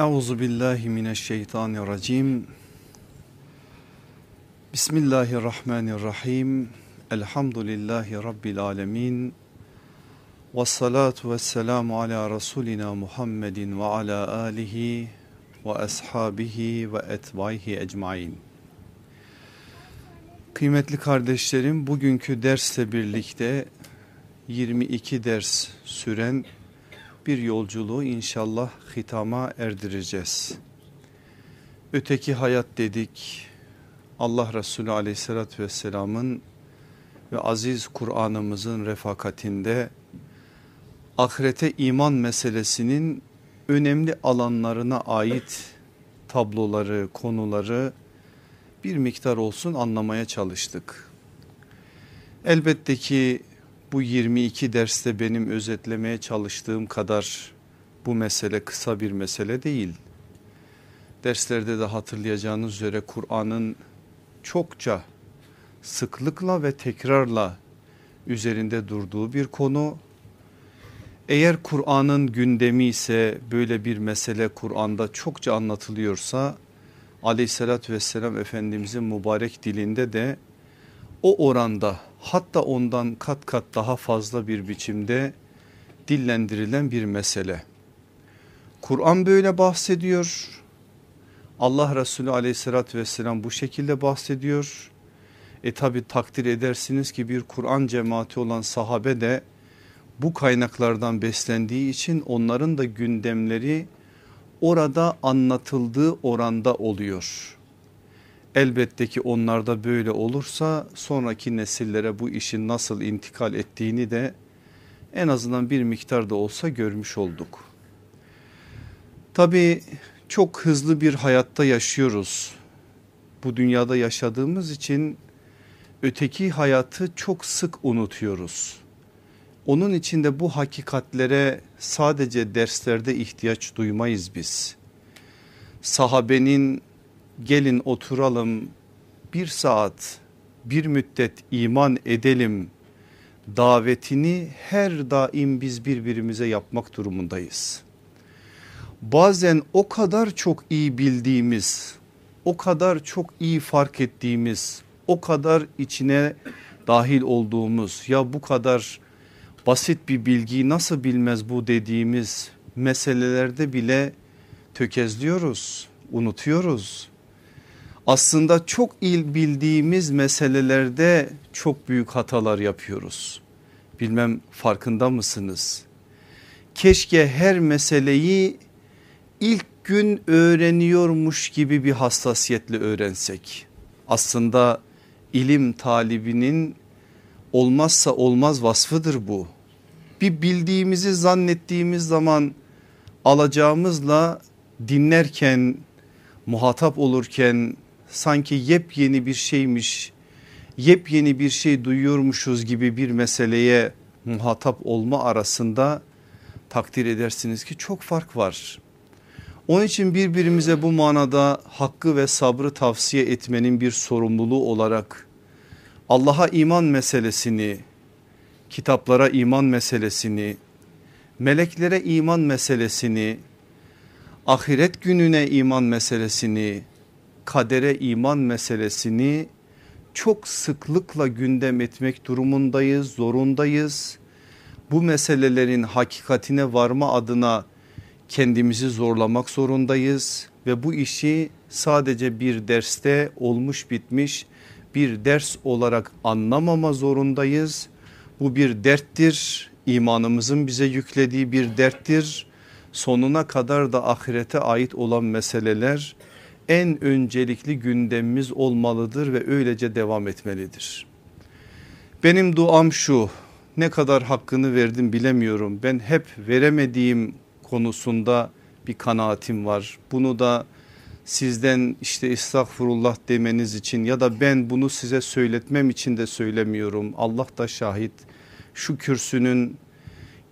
Euzu billahi mineşşeytanirracim. Bismillahirrahmanirrahim. Elhamdülillahi rabbil alamin. Ves salatu vesselamu ala rasulina Muhammedin ve ala alihi ve ashabihi ve etbaihi ecmaîn. Kıymetli kardeşlerim bugünkü dersle birlikte 22 ders süren bir yolculuğu inşallah hitama erdireceğiz. Öteki hayat dedik Allah Resulü aleyhissalatü vesselamın ve aziz Kur'an'ımızın refakatinde ahirete iman meselesinin önemli alanlarına ait tabloları, konuları bir miktar olsun anlamaya çalıştık. Elbette ki bu 22 derste benim özetlemeye çalıştığım kadar bu mesele kısa bir mesele değil. Derslerde de hatırlayacağınız üzere Kur'an'ın çokça sıklıkla ve tekrarla üzerinde durduğu bir konu. Eğer Kur'an'ın gündemi ise böyle bir mesele Kur'an'da çokça anlatılıyorsa aleyhissalatü vesselam Efendimizin mübarek dilinde de o oranda hatta ondan kat kat daha fazla bir biçimde dillendirilen bir mesele. Kur'an böyle bahsediyor. Allah Resulü aleyhissalatü vesselam bu şekilde bahsediyor. E tabi takdir edersiniz ki bir Kur'an cemaati olan sahabe de bu kaynaklardan beslendiği için onların da gündemleri orada anlatıldığı oranda oluyor. Elbette ki onlarda böyle olursa sonraki nesillere bu işin nasıl intikal ettiğini de en azından bir miktar da olsa görmüş olduk. Tabii çok hızlı bir hayatta yaşıyoruz. Bu dünyada yaşadığımız için öteki hayatı çok sık unutuyoruz. Onun için de bu hakikatlere sadece derslerde ihtiyaç duymayız biz. Sahabenin gelin oturalım. Bir saat bir müddet iman edelim. Davetini her daim biz birbirimize yapmak durumundayız. Bazen o kadar çok iyi bildiğimiz, o kadar çok iyi fark ettiğimiz, o kadar içine dahil olduğumuz ya bu kadar basit bir bilgiyi nasıl bilmez bu dediğimiz meselelerde bile tökezliyoruz, unutuyoruz aslında çok il bildiğimiz meselelerde çok büyük hatalar yapıyoruz. Bilmem farkında mısınız? Keşke her meseleyi ilk gün öğreniyormuş gibi bir hassasiyetle öğrensek. Aslında ilim talibinin olmazsa olmaz vasfıdır bu. Bir bildiğimizi zannettiğimiz zaman alacağımızla dinlerken muhatap olurken sanki yepyeni bir şeymiş, yepyeni bir şey duyuyormuşuz gibi bir meseleye muhatap olma arasında takdir edersiniz ki çok fark var. Onun için birbirimize bu manada hakkı ve sabrı tavsiye etmenin bir sorumluluğu olarak Allah'a iman meselesini, kitaplara iman meselesini, meleklere iman meselesini, ahiret gününe iman meselesini, kadere iman meselesini çok sıklıkla gündem etmek durumundayız, zorundayız. Bu meselelerin hakikatine varma adına kendimizi zorlamak zorundayız ve bu işi sadece bir derste olmuş bitmiş bir ders olarak anlamama zorundayız. Bu bir derttir, imanımızın bize yüklediği bir derttir. Sonuna kadar da ahirete ait olan meseleler en öncelikli gündemimiz olmalıdır ve öylece devam etmelidir. Benim duam şu ne kadar hakkını verdim bilemiyorum ben hep veremediğim konusunda bir kanaatim var. Bunu da sizden işte estağfurullah demeniz için ya da ben bunu size söyletmem için de söylemiyorum. Allah da şahit şu kürsünün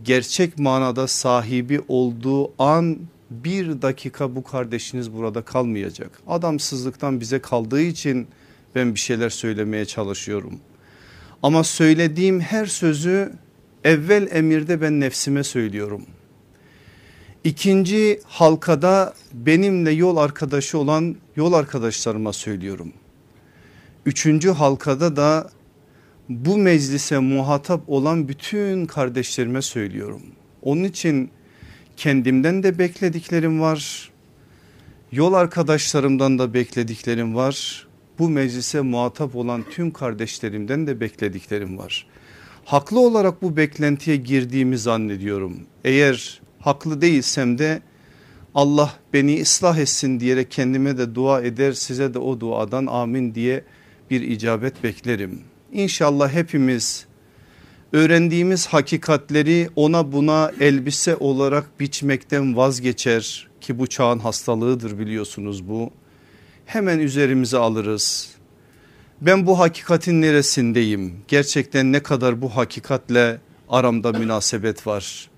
gerçek manada sahibi olduğu an bir dakika bu kardeşiniz burada kalmayacak. Adamsızlıktan bize kaldığı için ben bir şeyler söylemeye çalışıyorum. Ama söylediğim her sözü evvel emirde ben nefsime söylüyorum. İkinci halkada benimle yol arkadaşı olan yol arkadaşlarıma söylüyorum. Üçüncü halkada da bu meclise muhatap olan bütün kardeşlerime söylüyorum. Onun için kendimden de beklediklerim var. Yol arkadaşlarımdan da beklediklerim var. Bu meclise muhatap olan tüm kardeşlerimden de beklediklerim var. Haklı olarak bu beklentiye girdiğimi zannediyorum. Eğer haklı değilsem de Allah beni ıslah etsin diyerek kendime de dua eder size de o duadan amin diye bir icabet beklerim. İnşallah hepimiz öğrendiğimiz hakikatleri ona buna elbise olarak biçmekten vazgeçer ki bu çağın hastalığıdır biliyorsunuz bu. Hemen üzerimize alırız. Ben bu hakikatin neresindeyim? Gerçekten ne kadar bu hakikatle aramda münasebet var?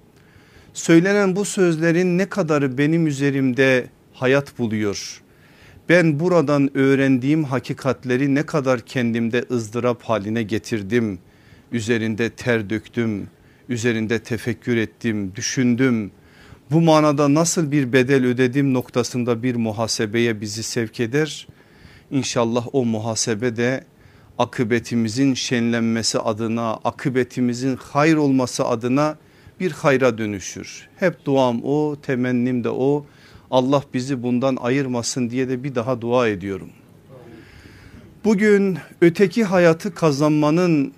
Söylenen bu sözlerin ne kadarı benim üzerimde hayat buluyor? Ben buradan öğrendiğim hakikatleri ne kadar kendimde ızdırap haline getirdim? Üzerinde ter döktüm, üzerinde tefekkür ettim, düşündüm. Bu manada nasıl bir bedel ödedim noktasında bir muhasebeye bizi sevk eder. İnşallah o muhasebe de akıbetimizin şenlenmesi adına, akıbetimizin hayır olması adına bir hayra dönüşür. Hep duam o, temennim de o. Allah bizi bundan ayırmasın diye de bir daha dua ediyorum. Bugün öteki hayatı kazanmanın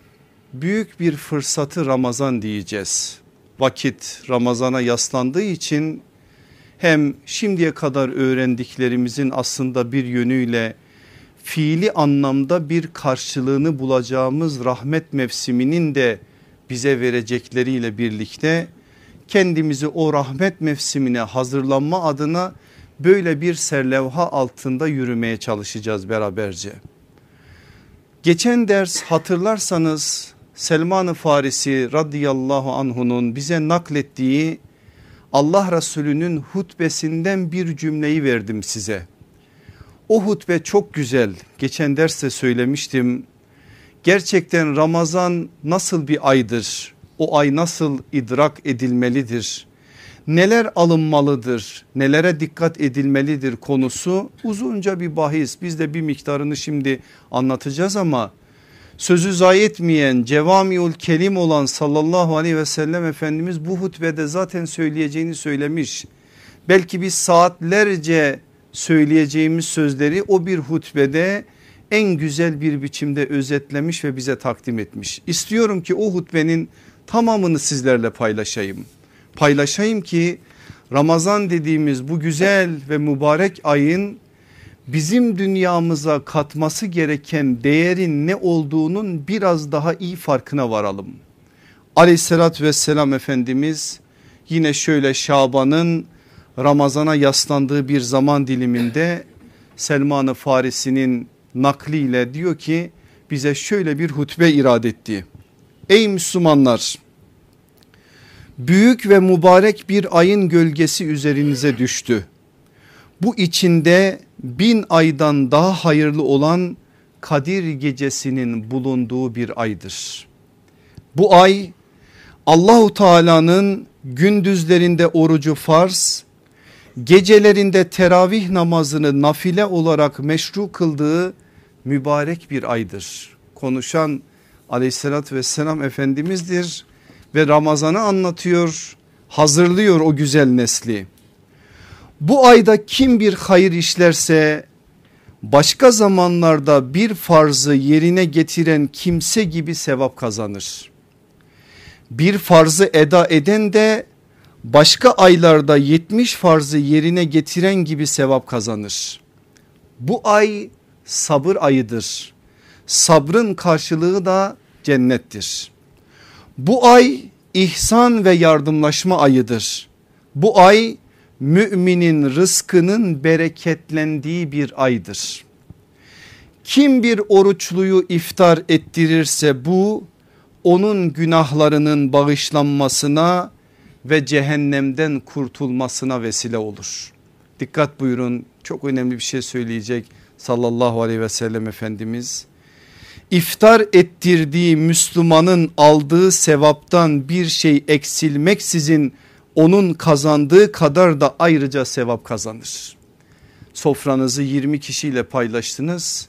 büyük bir fırsatı Ramazan diyeceğiz. Vakit Ramazana yaslandığı için hem şimdiye kadar öğrendiklerimizin aslında bir yönüyle fiili anlamda bir karşılığını bulacağımız rahmet mevsiminin de bize verecekleriyle birlikte kendimizi o rahmet mevsimine hazırlanma adına böyle bir serlevha altında yürümeye çalışacağız beraberce. Geçen ders hatırlarsanız Selman-ı Farisi radıyallahu anhunun bize naklettiği Allah Resulü'nün hutbesinden bir cümleyi verdim size. O hutbe çok güzel geçen derste söylemiştim. Gerçekten Ramazan nasıl bir aydır? O ay nasıl idrak edilmelidir? Neler alınmalıdır? Nelere dikkat edilmelidir konusu uzunca bir bahis. Biz de bir miktarını şimdi anlatacağız ama sözü zayi etmeyen cevamiul kelim olan sallallahu aleyhi ve sellem Efendimiz bu hutbede zaten söyleyeceğini söylemiş. Belki biz saatlerce söyleyeceğimiz sözleri o bir hutbede en güzel bir biçimde özetlemiş ve bize takdim etmiş. İstiyorum ki o hutbenin tamamını sizlerle paylaşayım. Paylaşayım ki Ramazan dediğimiz bu güzel ve mübarek ayın bizim dünyamıza katması gereken değerin ne olduğunun biraz daha iyi farkına varalım. Aleyhissalatü vesselam Efendimiz yine şöyle Şaban'ın Ramazan'a yaslandığı bir zaman diliminde Selman-ı Farisi'nin nakliyle diyor ki bize şöyle bir hutbe irad etti. Ey Müslümanlar büyük ve mübarek bir ayın gölgesi üzerinize düştü. Bu içinde bin aydan daha hayırlı olan Kadir gecesinin bulunduğu bir aydır. Bu ay Allahu Teala'nın gündüzlerinde orucu farz, gecelerinde teravih namazını nafile olarak meşru kıldığı mübarek bir aydır. Konuşan aleyhissalatü vesselam efendimizdir ve Ramazan'ı anlatıyor hazırlıyor o güzel nesli. Bu ayda kim bir hayır işlerse başka zamanlarda bir farzı yerine getiren kimse gibi sevap kazanır. Bir farzı eda eden de başka aylarda 70 farzı yerine getiren gibi sevap kazanır. Bu ay sabır ayıdır. Sabrın karşılığı da cennettir. Bu ay ihsan ve yardımlaşma ayıdır. Bu ay müminin rızkının bereketlendiği bir aydır. Kim bir oruçluyu iftar ettirirse bu onun günahlarının bağışlanmasına ve cehennemden kurtulmasına vesile olur. Dikkat buyurun çok önemli bir şey söyleyecek sallallahu aleyhi ve sellem Efendimiz. İftar ettirdiği Müslümanın aldığı sevaptan bir şey eksilmeksizin onun kazandığı kadar da ayrıca sevap kazanır. Sofranızı 20 kişiyle paylaştınız.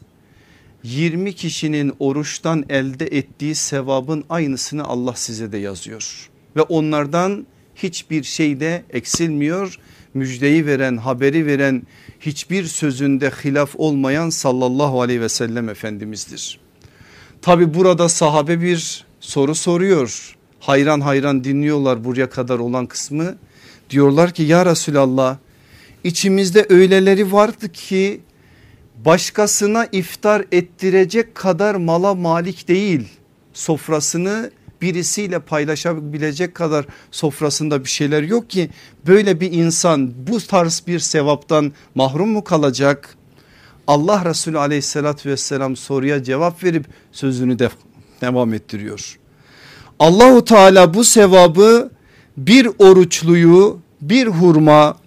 20 kişinin oruçtan elde ettiği sevabın aynısını Allah size de yazıyor. Ve onlardan hiçbir şey de eksilmiyor. Müjdeyi veren haberi veren hiçbir sözünde hilaf olmayan sallallahu aleyhi ve sellem efendimizdir. Tabi burada sahabe bir soru soruyor. Hayran hayran dinliyorlar buraya kadar olan kısmı. Diyorlar ki ya Resulallah içimizde öyleleri vardı ki başkasına iftar ettirecek kadar mala malik değil. Sofrasını birisiyle paylaşabilecek kadar sofrasında bir şeyler yok ki böyle bir insan bu tarz bir sevaptan mahrum mu kalacak? Allah Resulü aleyhissalatü vesselam soruya cevap verip sözünü de devam ettiriyor. Allahu Teala bu sevabı bir oruçluyu bir hurma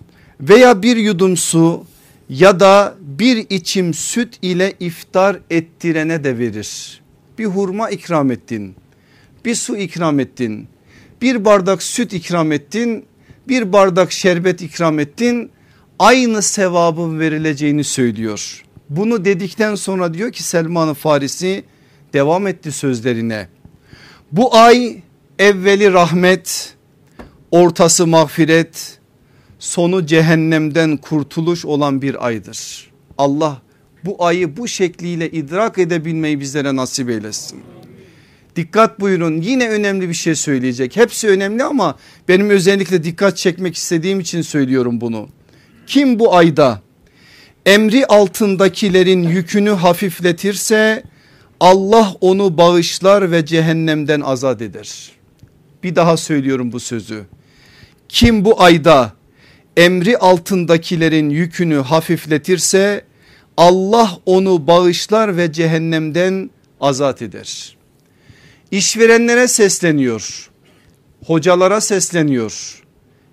veya bir yudum su ya da bir içim süt ile iftar ettirene de verir. Bir hurma ikram ettin bir su ikram ettin bir bardak süt ikram ettin bir bardak şerbet ikram ettin aynı sevabın verileceğini söylüyor. Bunu dedikten sonra diyor ki Selman-ı Farisi devam etti sözlerine. Bu ay evveli rahmet, ortası mağfiret, sonu cehennemden kurtuluş olan bir aydır. Allah bu ayı bu şekliyle idrak edebilmeyi bizlere nasip eylesin. Dikkat buyurun yine önemli bir şey söyleyecek. Hepsi önemli ama benim özellikle dikkat çekmek istediğim için söylüyorum bunu. Kim bu ayda emri altındakilerin yükünü hafifletirse Allah onu bağışlar ve cehennemden azat eder. Bir daha söylüyorum bu sözü. Kim bu ayda emri altındakilerin yükünü hafifletirse Allah onu bağışlar ve cehennemden azat eder. İşverenlere sesleniyor. Hocalara sesleniyor.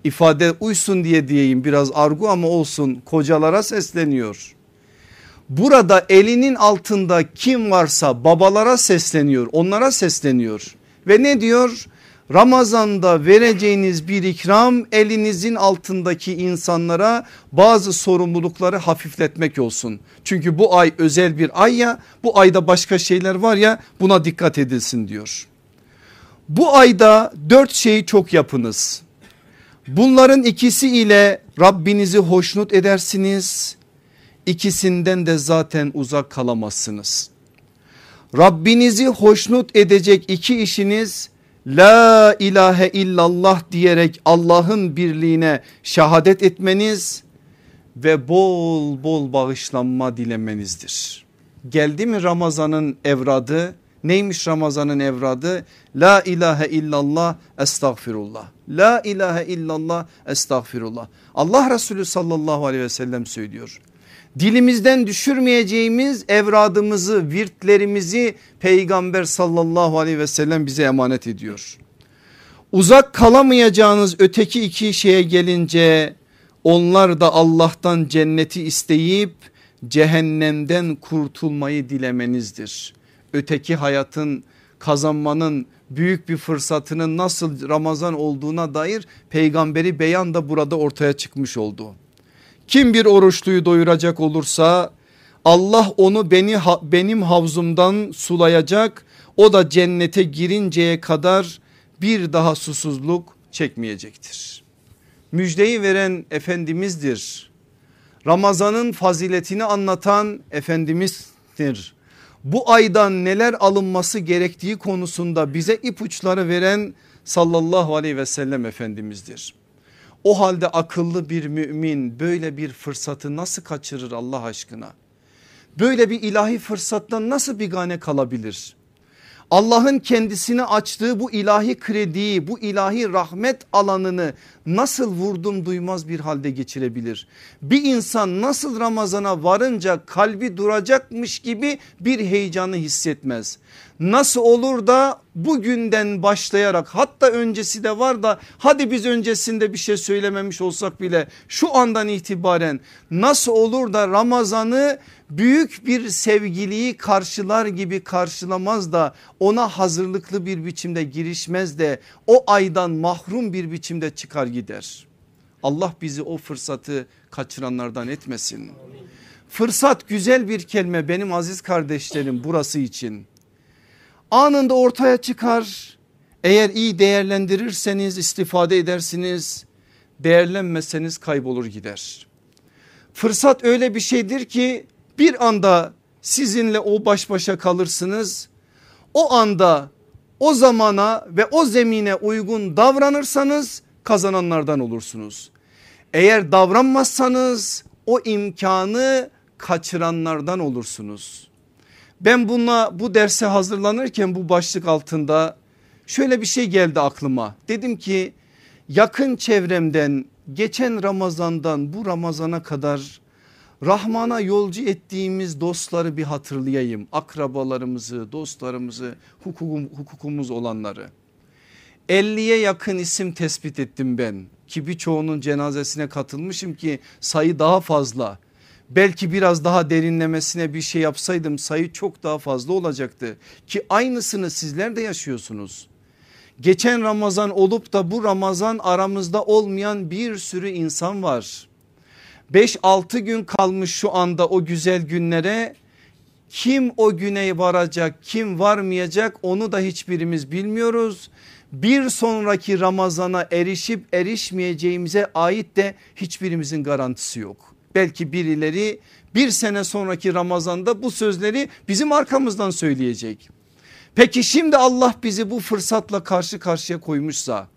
İfade uysun diye diyeyim biraz argu ama olsun kocalara sesleniyor. Burada elinin altında kim varsa babalara sesleniyor onlara sesleniyor ve ne diyor? Ramazanda vereceğiniz bir ikram elinizin altındaki insanlara bazı sorumlulukları hafifletmek olsun. Çünkü bu ay özel bir ay ya bu ayda başka şeyler var ya buna dikkat edilsin diyor. Bu ayda dört şeyi çok yapınız. Bunların ikisi ile Rabbinizi hoşnut edersiniz. İkisinden de zaten uzak kalamazsınız. Rabbinizi hoşnut edecek iki işiniz la ilahe illallah diyerek Allah'ın birliğine şehadet etmeniz ve bol bol bağışlanma dilemenizdir. Geldi mi Ramazan'ın evradı? Neymiş Ramazan'ın evradı? La ilahe illallah estağfirullah. La ilahe illallah estağfirullah. Allah Resulü sallallahu aleyhi ve sellem söylüyor dilimizden düşürmeyeceğimiz evradımızı virtlerimizi peygamber sallallahu aleyhi ve sellem bize emanet ediyor. Uzak kalamayacağınız öteki iki şeye gelince onlar da Allah'tan cenneti isteyip cehennemden kurtulmayı dilemenizdir. Öteki hayatın kazanmanın büyük bir fırsatının nasıl Ramazan olduğuna dair peygamberi beyan da burada ortaya çıkmış oldu. Kim bir oruçluyu doyuracak olursa Allah onu beni benim havzumdan sulayacak. O da cennete girinceye kadar bir daha susuzluk çekmeyecektir. Müjdeyi veren Efendimiz'dir. Ramazanın faziletini anlatan Efendimiz'dir. Bu aydan neler alınması gerektiği konusunda bize ipuçları veren sallallahu aleyhi ve sellem Efendimiz'dir. O halde akıllı bir mümin böyle bir fırsatı nasıl kaçırır Allah aşkına? Böyle bir ilahi fırsattan nasıl bir gane kalabilir? Allah'ın kendisine açtığı bu ilahi krediyi bu ilahi rahmet alanını nasıl vurdum duymaz bir halde geçirebilir? Bir insan nasıl Ramazana varınca kalbi duracakmış gibi bir heyecanı hissetmez? Nasıl olur da bugünden başlayarak hatta öncesi de var da hadi biz öncesinde bir şey söylememiş olsak bile şu andan itibaren nasıl olur da Ramazan'ı büyük bir sevgiliyi karşılar gibi karşılamaz da ona hazırlıklı bir biçimde girişmez de o aydan mahrum bir biçimde çıkar gider. Allah bizi o fırsatı kaçıranlardan etmesin. Fırsat güzel bir kelime benim aziz kardeşlerim burası için. Anında ortaya çıkar. Eğer iyi değerlendirirseniz istifade edersiniz. Değerlenmezseniz kaybolur gider. Fırsat öyle bir şeydir ki bir anda sizinle o baş başa kalırsınız. O anda o zamana ve o zemine uygun davranırsanız kazananlardan olursunuz. Eğer davranmazsanız o imkanı kaçıranlardan olursunuz. Ben bununla bu derse hazırlanırken bu başlık altında şöyle bir şey geldi aklıma. Dedim ki yakın çevremden geçen Ramazan'dan bu Ramazan'a kadar Rahman'a yolcu ettiğimiz dostları bir hatırlayayım. Akrabalarımızı, dostlarımızı, hukukum, hukukumuz olanları. 50'ye yakın isim tespit ettim ben ki birçoğunun cenazesine katılmışım ki sayı daha fazla. Belki biraz daha derinlemesine bir şey yapsaydım sayı çok daha fazla olacaktı ki aynısını sizler de yaşıyorsunuz. Geçen Ramazan olup da bu Ramazan aramızda olmayan bir sürü insan var. 5-6 gün kalmış şu anda o güzel günlere kim o güne varacak kim varmayacak onu da hiçbirimiz bilmiyoruz. Bir sonraki Ramazana erişip erişmeyeceğimize ait de hiçbirimizin garantisi yok. Belki birileri bir sene sonraki Ramazan'da bu sözleri bizim arkamızdan söyleyecek. Peki şimdi Allah bizi bu fırsatla karşı karşıya koymuşsa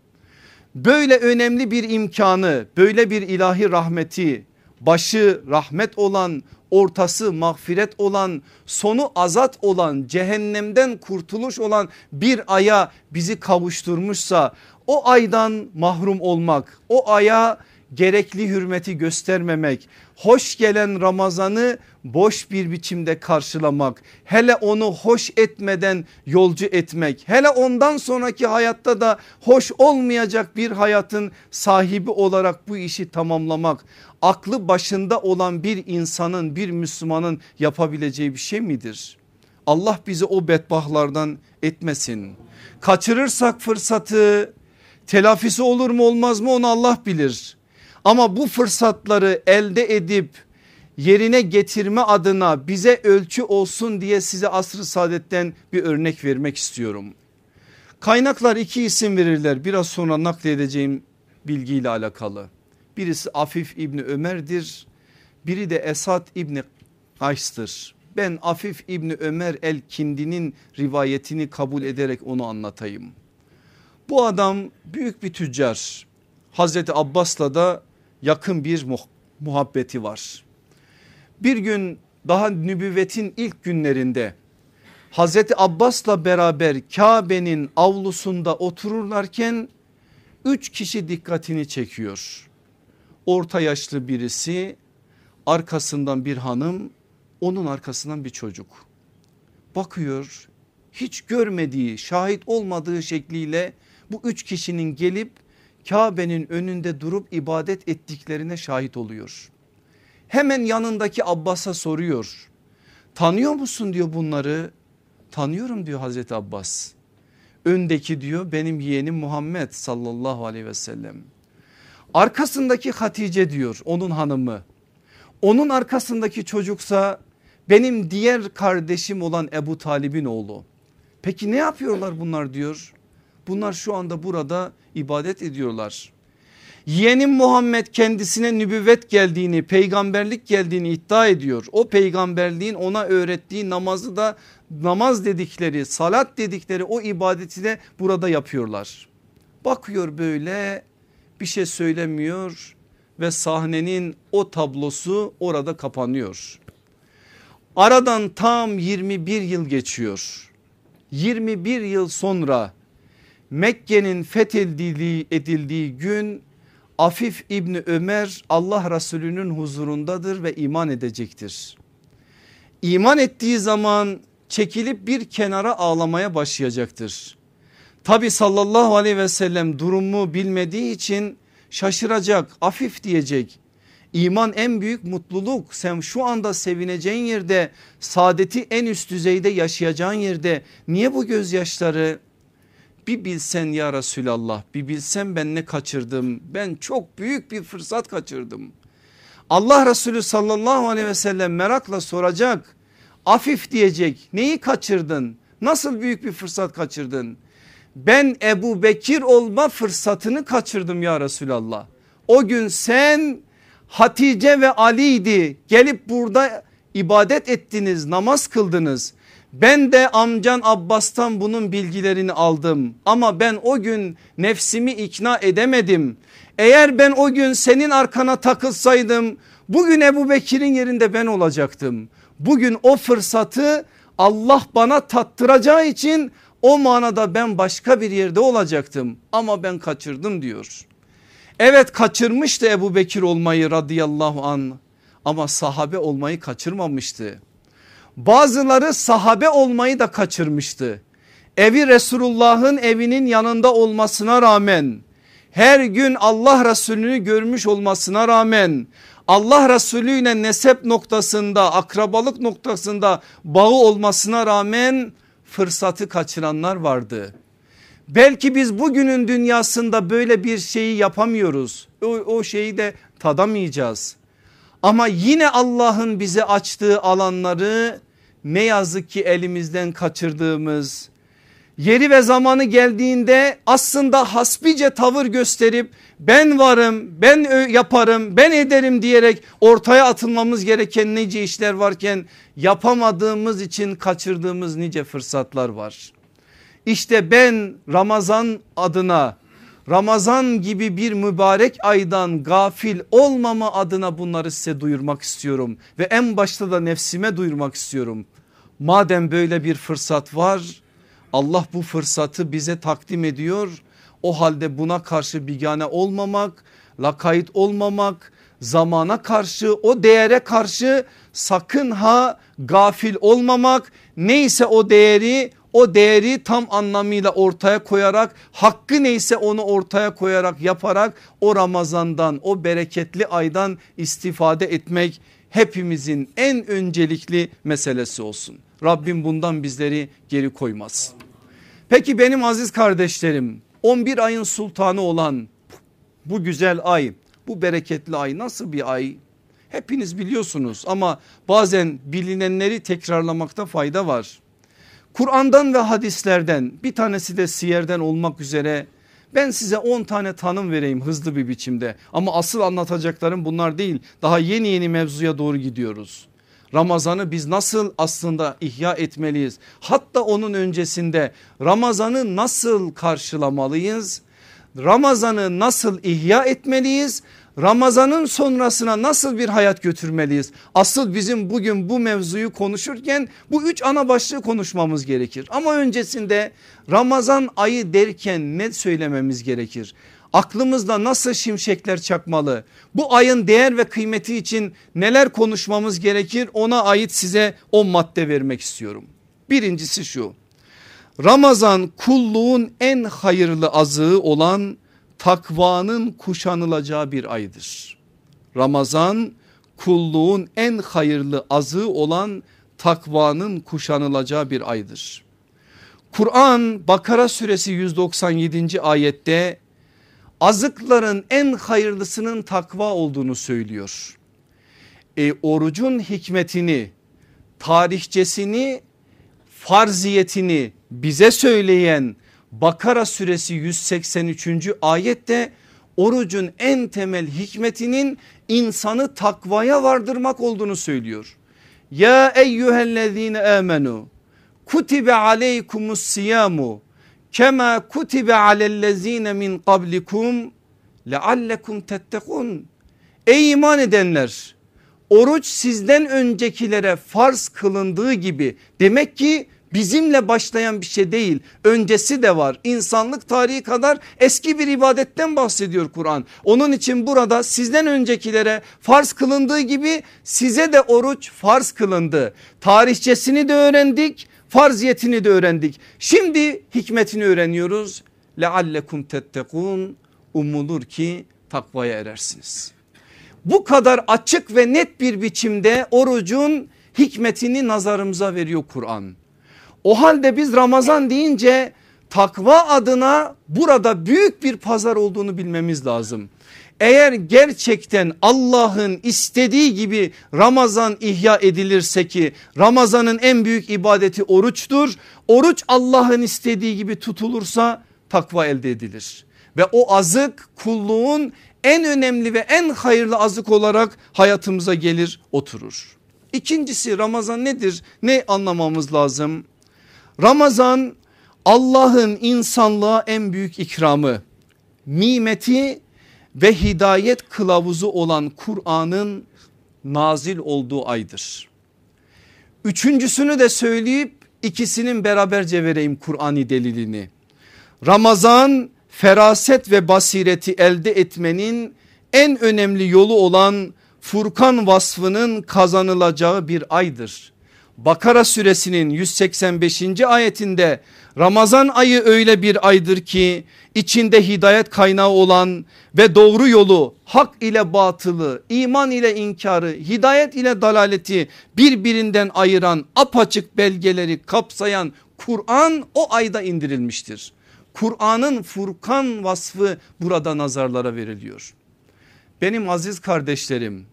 böyle önemli bir imkanı böyle bir ilahi rahmeti başı rahmet olan ortası mağfiret olan sonu azat olan cehennemden kurtuluş olan bir aya bizi kavuşturmuşsa o aydan mahrum olmak o aya gerekli hürmeti göstermemek, hoş gelen Ramazan'ı boş bir biçimde karşılamak, hele onu hoş etmeden yolcu etmek, hele ondan sonraki hayatta da hoş olmayacak bir hayatın sahibi olarak bu işi tamamlamak aklı başında olan bir insanın bir Müslümanın yapabileceği bir şey midir? Allah bizi o bedbahlardan etmesin. Kaçırırsak fırsatı telafisi olur mu olmaz mı onu Allah bilir. Ama bu fırsatları elde edip yerine getirme adına bize ölçü olsun diye size asr-ı saadetten bir örnek vermek istiyorum. Kaynaklar iki isim verirler biraz sonra nakledeceğim bilgiyle alakalı. Birisi Afif İbni Ömer'dir biri de Esad İbni Kays'tır. Ben Afif İbni Ömer el Kindi'nin rivayetini kabul ederek onu anlatayım. Bu adam büyük bir tüccar. Hazreti Abbas'la da yakın bir muhabbeti var. Bir gün daha nübüvvetin ilk günlerinde Hazreti Abbas'la beraber Kabe'nin avlusunda otururlarken üç kişi dikkatini çekiyor. Orta yaşlı birisi arkasından bir hanım onun arkasından bir çocuk. Bakıyor hiç görmediği şahit olmadığı şekliyle bu üç kişinin gelip Kabe'nin önünde durup ibadet ettiklerine şahit oluyor. Hemen yanındaki Abbas'a soruyor. Tanıyor musun diyor bunları. Tanıyorum diyor Hazreti Abbas. Öndeki diyor benim yeğenim Muhammed sallallahu aleyhi ve sellem. Arkasındaki Hatice diyor onun hanımı. Onun arkasındaki çocuksa benim diğer kardeşim olan Ebu Talib'in oğlu. Peki ne yapıyorlar bunlar diyor. Bunlar şu anda burada ibadet ediyorlar. Yeğenim Muhammed kendisine nübüvvet geldiğini peygamberlik geldiğini iddia ediyor. O peygamberliğin ona öğrettiği namazı da namaz dedikleri salat dedikleri o ibadeti de burada yapıyorlar. Bakıyor böyle bir şey söylemiyor ve sahnenin o tablosu orada kapanıyor. Aradan tam 21 yıl geçiyor. 21 yıl sonra Mekke'nin fethedildiği edildiği gün Afif İbni Ömer Allah Resulü'nün huzurundadır ve iman edecektir. İman ettiği zaman çekilip bir kenara ağlamaya başlayacaktır. Tabi sallallahu aleyhi ve sellem durumu bilmediği için şaşıracak afif diyecek. İman en büyük mutluluk sen şu anda sevineceğin yerde saadeti en üst düzeyde yaşayacağın yerde niye bu gözyaşları bir bilsen ya Resulallah bir bilsen ben ne kaçırdım ben çok büyük bir fırsat kaçırdım. Allah Resulü sallallahu aleyhi ve sellem merakla soracak afif diyecek neyi kaçırdın nasıl büyük bir fırsat kaçırdın ben Ebu Bekir olma fırsatını kaçırdım ya Resulallah. O gün sen Hatice ve Ali'ydi gelip burada ibadet ettiniz namaz kıldınız. Ben de amcan Abbas'tan bunun bilgilerini aldım ama ben o gün nefsimi ikna edemedim. Eğer ben o gün senin arkana takılsaydım bugün Ebu Bekir'in yerinde ben olacaktım. Bugün o fırsatı Allah bana tattıracağı için o manada ben başka bir yerde olacaktım ama ben kaçırdım diyor. Evet kaçırmıştı Ebu Bekir olmayı radıyallahu an ama sahabe olmayı kaçırmamıştı. Bazıları sahabe olmayı da kaçırmıştı. Evi Resulullah'ın evinin yanında olmasına rağmen her gün Allah Resulü'nü görmüş olmasına rağmen Allah Resulü ile nesep noktasında akrabalık noktasında bağı olmasına rağmen fırsatı kaçıranlar vardı. Belki biz bugünün dünyasında böyle bir şeyi yapamıyoruz. O, o şeyi de tadamayacağız. Ama yine Allah'ın bize açtığı alanları ne yazık ki elimizden kaçırdığımız yeri ve zamanı geldiğinde aslında hasbice tavır gösterip ben varım ben yaparım ben ederim diyerek ortaya atılmamız gereken nice işler varken yapamadığımız için kaçırdığımız nice fırsatlar var. İşte ben Ramazan adına Ramazan gibi bir mübarek aydan gafil olmama adına bunları size duyurmak istiyorum. Ve en başta da nefsime duyurmak istiyorum. Madem böyle bir fırsat var Allah bu fırsatı bize takdim ediyor. O halde buna karşı bigane olmamak, lakayt olmamak, zamana karşı o değere karşı sakın ha gafil olmamak neyse o değeri o değeri tam anlamıyla ortaya koyarak hakkı neyse onu ortaya koyarak yaparak o Ramazan'dan o bereketli aydan istifade etmek hepimizin en öncelikli meselesi olsun. Rabbim bundan bizleri geri koymaz. Peki benim aziz kardeşlerim 11 ayın sultanı olan bu güzel ay bu bereketli ay nasıl bir ay? Hepiniz biliyorsunuz ama bazen bilinenleri tekrarlamakta fayda var. Kur'an'dan ve hadislerden bir tanesi de siyerden olmak üzere ben size 10 tane tanım vereyim hızlı bir biçimde ama asıl anlatacaklarım bunlar değil daha yeni yeni mevzuya doğru gidiyoruz. Ramazan'ı biz nasıl aslında ihya etmeliyiz? Hatta onun öncesinde Ramazan'ı nasıl karşılamalıyız? Ramazan'ı nasıl ihya etmeliyiz? Ramazan'ın sonrasına nasıl bir hayat götürmeliyiz? Asıl bizim bugün bu mevzuyu konuşurken bu üç ana başlığı konuşmamız gerekir. Ama öncesinde Ramazan ayı derken ne söylememiz gerekir? Aklımızda nasıl şimşekler çakmalı? Bu ayın değer ve kıymeti için neler konuşmamız gerekir? Ona ait size o madde vermek istiyorum. Birincisi şu. Ramazan kulluğun en hayırlı azığı olan takvanın kuşanılacağı bir aydır. Ramazan kulluğun en hayırlı azığı olan takvanın kuşanılacağı bir aydır. Kur'an Bakara suresi 197. ayette azıkların en hayırlısının takva olduğunu söylüyor. E, orucun hikmetini, tarihçesini, farziyetini bize söyleyen Bakara suresi 183. ayette orucun en temel hikmetinin insanı takvaya vardırmak olduğunu söylüyor. Ya eyyühellezine amenu kutibe aleykumus siyamu kema kutibe alellezine min qablikum leallekum tettekun. Ey iman edenler oruç sizden öncekilere farz kılındığı gibi demek ki bizimle başlayan bir şey değil öncesi de var insanlık tarihi kadar eski bir ibadetten bahsediyor Kur'an onun için burada sizden öncekilere farz kılındığı gibi size de oruç farz kılındı tarihçesini de öğrendik Farziyetini de öğrendik. Şimdi hikmetini öğreniyoruz. Leallekum tettekun umulur ki takvaya erersiniz. Bu kadar açık ve net bir biçimde orucun hikmetini nazarımıza veriyor Kur'an. O halde biz Ramazan deyince takva adına burada büyük bir pazar olduğunu bilmemiz lazım. Eğer gerçekten Allah'ın istediği gibi Ramazan ihya edilirse ki Ramazan'ın en büyük ibadeti oruçtur. Oruç Allah'ın istediği gibi tutulursa takva elde edilir. Ve o azık kulluğun en önemli ve en hayırlı azık olarak hayatımıza gelir oturur. İkincisi Ramazan nedir? Ne anlamamız lazım? Ramazan Allah'ın insanlığa en büyük ikramı, nimeti ve hidayet kılavuzu olan Kur'an'ın nazil olduğu aydır. Üçüncüsünü de söyleyip ikisinin beraberce vereyim Kur'an'i delilini. Ramazan feraset ve basireti elde etmenin en önemli yolu olan Furkan vasfının kazanılacağı bir aydır. Bakara suresinin 185. ayetinde Ramazan ayı öyle bir aydır ki içinde hidayet kaynağı olan ve doğru yolu hak ile batılı iman ile inkarı hidayet ile dalaleti birbirinden ayıran apaçık belgeleri kapsayan Kur'an o ayda indirilmiştir. Kur'an'ın Furkan vasfı burada nazarlara veriliyor. Benim aziz kardeşlerim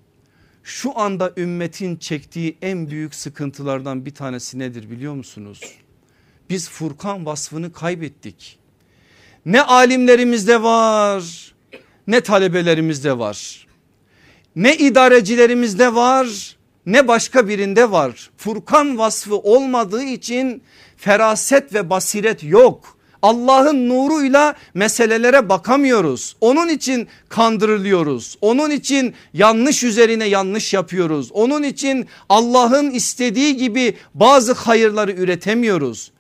şu anda ümmetin çektiği en büyük sıkıntılardan bir tanesi nedir biliyor musunuz? Biz Furkan vasfını kaybettik. Ne alimlerimizde var ne talebelerimizde var. Ne idarecilerimizde var ne başka birinde var. Furkan vasfı olmadığı için feraset ve basiret yok. Allah'ın nuruyla meselelere bakamıyoruz. Onun için kandırılıyoruz. Onun için yanlış üzerine yanlış yapıyoruz. Onun için Allah'ın istediği gibi bazı hayırları üretemiyoruz.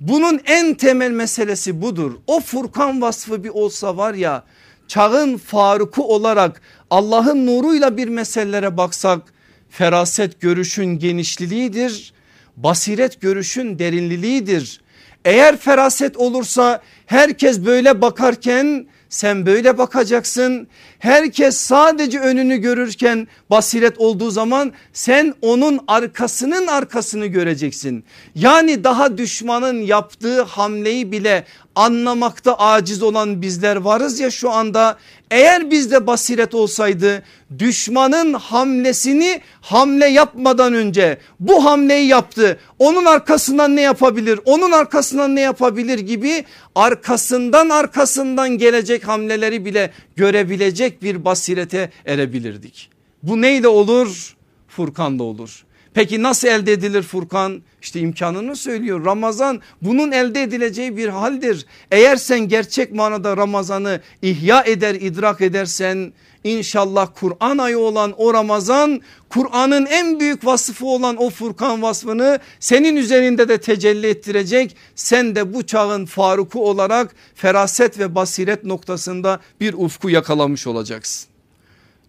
Bunun en temel meselesi budur. O Furkan vasfı bir olsa var ya çağın Faruk'u olarak Allah'ın nuruyla bir meselelere baksak feraset görüşün genişliğidir. Basiret görüşün derinliliğidir. Eğer feraset olursa herkes böyle bakarken sen böyle bakacaksın. Herkes sadece önünü görürken basiret olduğu zaman sen onun arkasının arkasını göreceksin. Yani daha düşmanın yaptığı hamleyi bile anlamakta aciz olan bizler varız ya şu anda eğer bizde basiret olsaydı düşmanın hamlesini hamle yapmadan önce bu hamleyi yaptı. Onun arkasından ne yapabilir? Onun arkasından ne yapabilir gibi arkasından arkasından gelecek hamleleri bile görebilecek bir basirete erebilirdik. Bu neyle olur? Furkan'da olur. Peki nasıl elde edilir Furkan? İşte imkanını söylüyor. Ramazan bunun elde edileceği bir haldir. Eğer sen gerçek manada Ramazan'ı ihya eder idrak edersen İnşallah Kur'an ayı olan o Ramazan Kur'an'ın en büyük vasfı olan o Furkan vasfını senin üzerinde de tecelli ettirecek. Sen de bu çağın Faruk'u olarak feraset ve basiret noktasında bir ufku yakalamış olacaksın.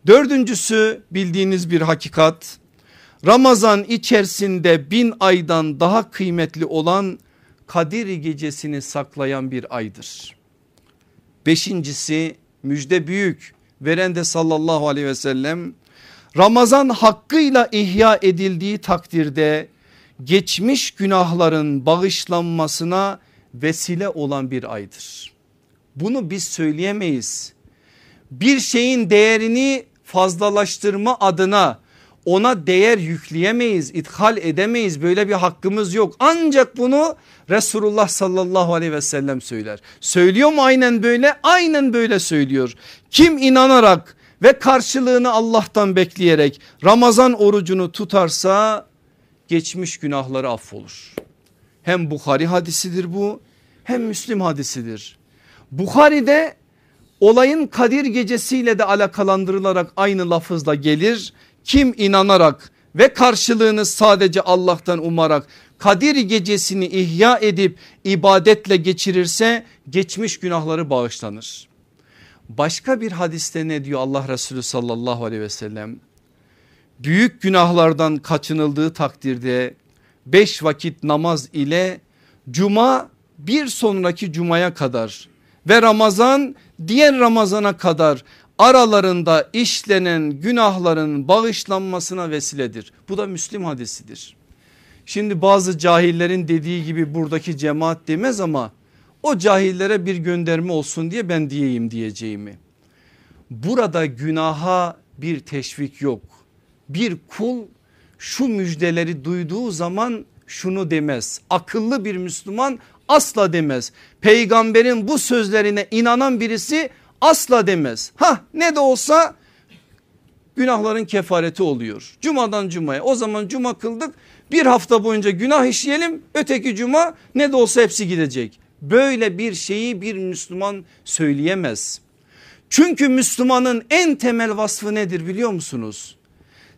Dördüncüsü bildiğiniz bir hakikat Ramazan içerisinde bin aydan daha kıymetli olan Kadir gecesini saklayan bir aydır. Beşincisi müjde büyük veren de sallallahu aleyhi ve sellem Ramazan hakkıyla ihya edildiği takdirde geçmiş günahların bağışlanmasına vesile olan bir aydır. Bunu biz söyleyemeyiz. Bir şeyin değerini fazlalaştırma adına ona değer yükleyemeyiz, ithal edemeyiz böyle bir hakkımız yok. Ancak bunu Resulullah sallallahu aleyhi ve sellem söyler. Söylüyor mu aynen böyle? Aynen böyle söylüyor. Kim inanarak ve karşılığını Allah'tan bekleyerek Ramazan orucunu tutarsa geçmiş günahları affolur. Hem Bukhari hadisidir bu hem Müslim hadisidir. Bukhari'de olayın Kadir gecesiyle de alakalandırılarak aynı lafızla gelir. Kim inanarak ve karşılığını sadece Allah'tan umarak Kadir gecesini ihya edip ibadetle geçirirse geçmiş günahları bağışlanır. Başka bir hadiste ne diyor Allah Resulü sallallahu aleyhi ve sellem? Büyük günahlardan kaçınıldığı takdirde beş vakit namaz ile cuma bir sonraki cumaya kadar ve Ramazan diğer Ramazana kadar aralarında işlenen günahların bağışlanmasına vesiledir. Bu da Müslim hadisidir. Şimdi bazı cahillerin dediği gibi buradaki cemaat demez ama o cahillere bir gönderme olsun diye ben diyeyim diyeceğimi. Burada günaha bir teşvik yok. Bir kul şu müjdeleri duyduğu zaman şunu demez. Akıllı bir Müslüman asla demez. Peygamberin bu sözlerine inanan birisi asla demez. Ha ne de olsa günahların kefareti oluyor. Cumadan cumaya o zaman cuma kıldık bir hafta boyunca günah işleyelim öteki cuma ne de olsa hepsi gidecek. Böyle bir şeyi bir Müslüman söyleyemez. Çünkü Müslümanın en temel vasfı nedir biliyor musunuz?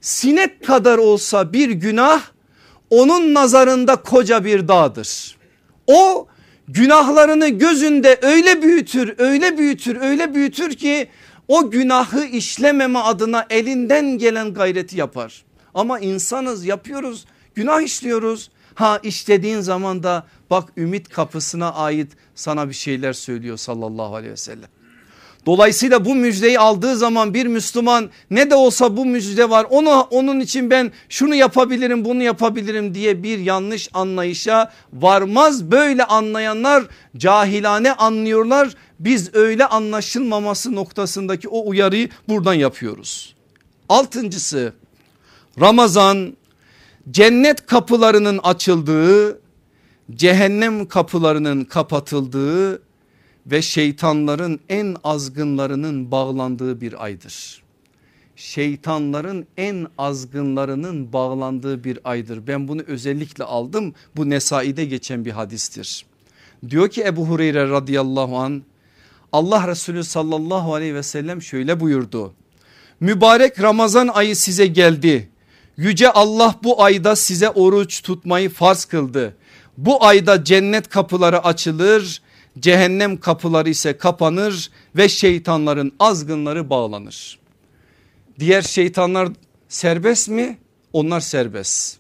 Sinek kadar olsa bir günah onun nazarında koca bir dağdır. O günahlarını gözünde öyle büyütür öyle büyütür öyle büyütür ki o günahı işlememe adına elinden gelen gayreti yapar. Ama insanız yapıyoruz günah işliyoruz. Ha işlediğin zaman da bak ümit kapısına ait sana bir şeyler söylüyor sallallahu aleyhi ve sellem. Dolayısıyla bu müjdeyi aldığı zaman bir Müslüman ne de olsa bu müjde var onu onun için ben şunu yapabilirim bunu yapabilirim diye bir yanlış anlayışa varmaz. Böyle anlayanlar cahilane anlıyorlar. Biz öyle anlaşılmaması noktasındaki o uyarıyı buradan yapıyoruz. Altıncısı Ramazan cennet kapılarının açıldığı cehennem kapılarının kapatıldığı ve şeytanların en azgınlarının bağlandığı bir aydır. Şeytanların en azgınlarının bağlandığı bir aydır. Ben bunu özellikle aldım. Bu Nesai'de geçen bir hadistir. Diyor ki Ebu Hureyre radıyallahu an Allah Resulü sallallahu aleyhi ve sellem şöyle buyurdu. Mübarek Ramazan ayı size geldi. Yüce Allah bu ayda size oruç tutmayı farz kıldı. Bu ayda cennet kapıları açılır cehennem kapıları ise kapanır ve şeytanların azgınları bağlanır. Diğer şeytanlar serbest mi? Onlar serbest.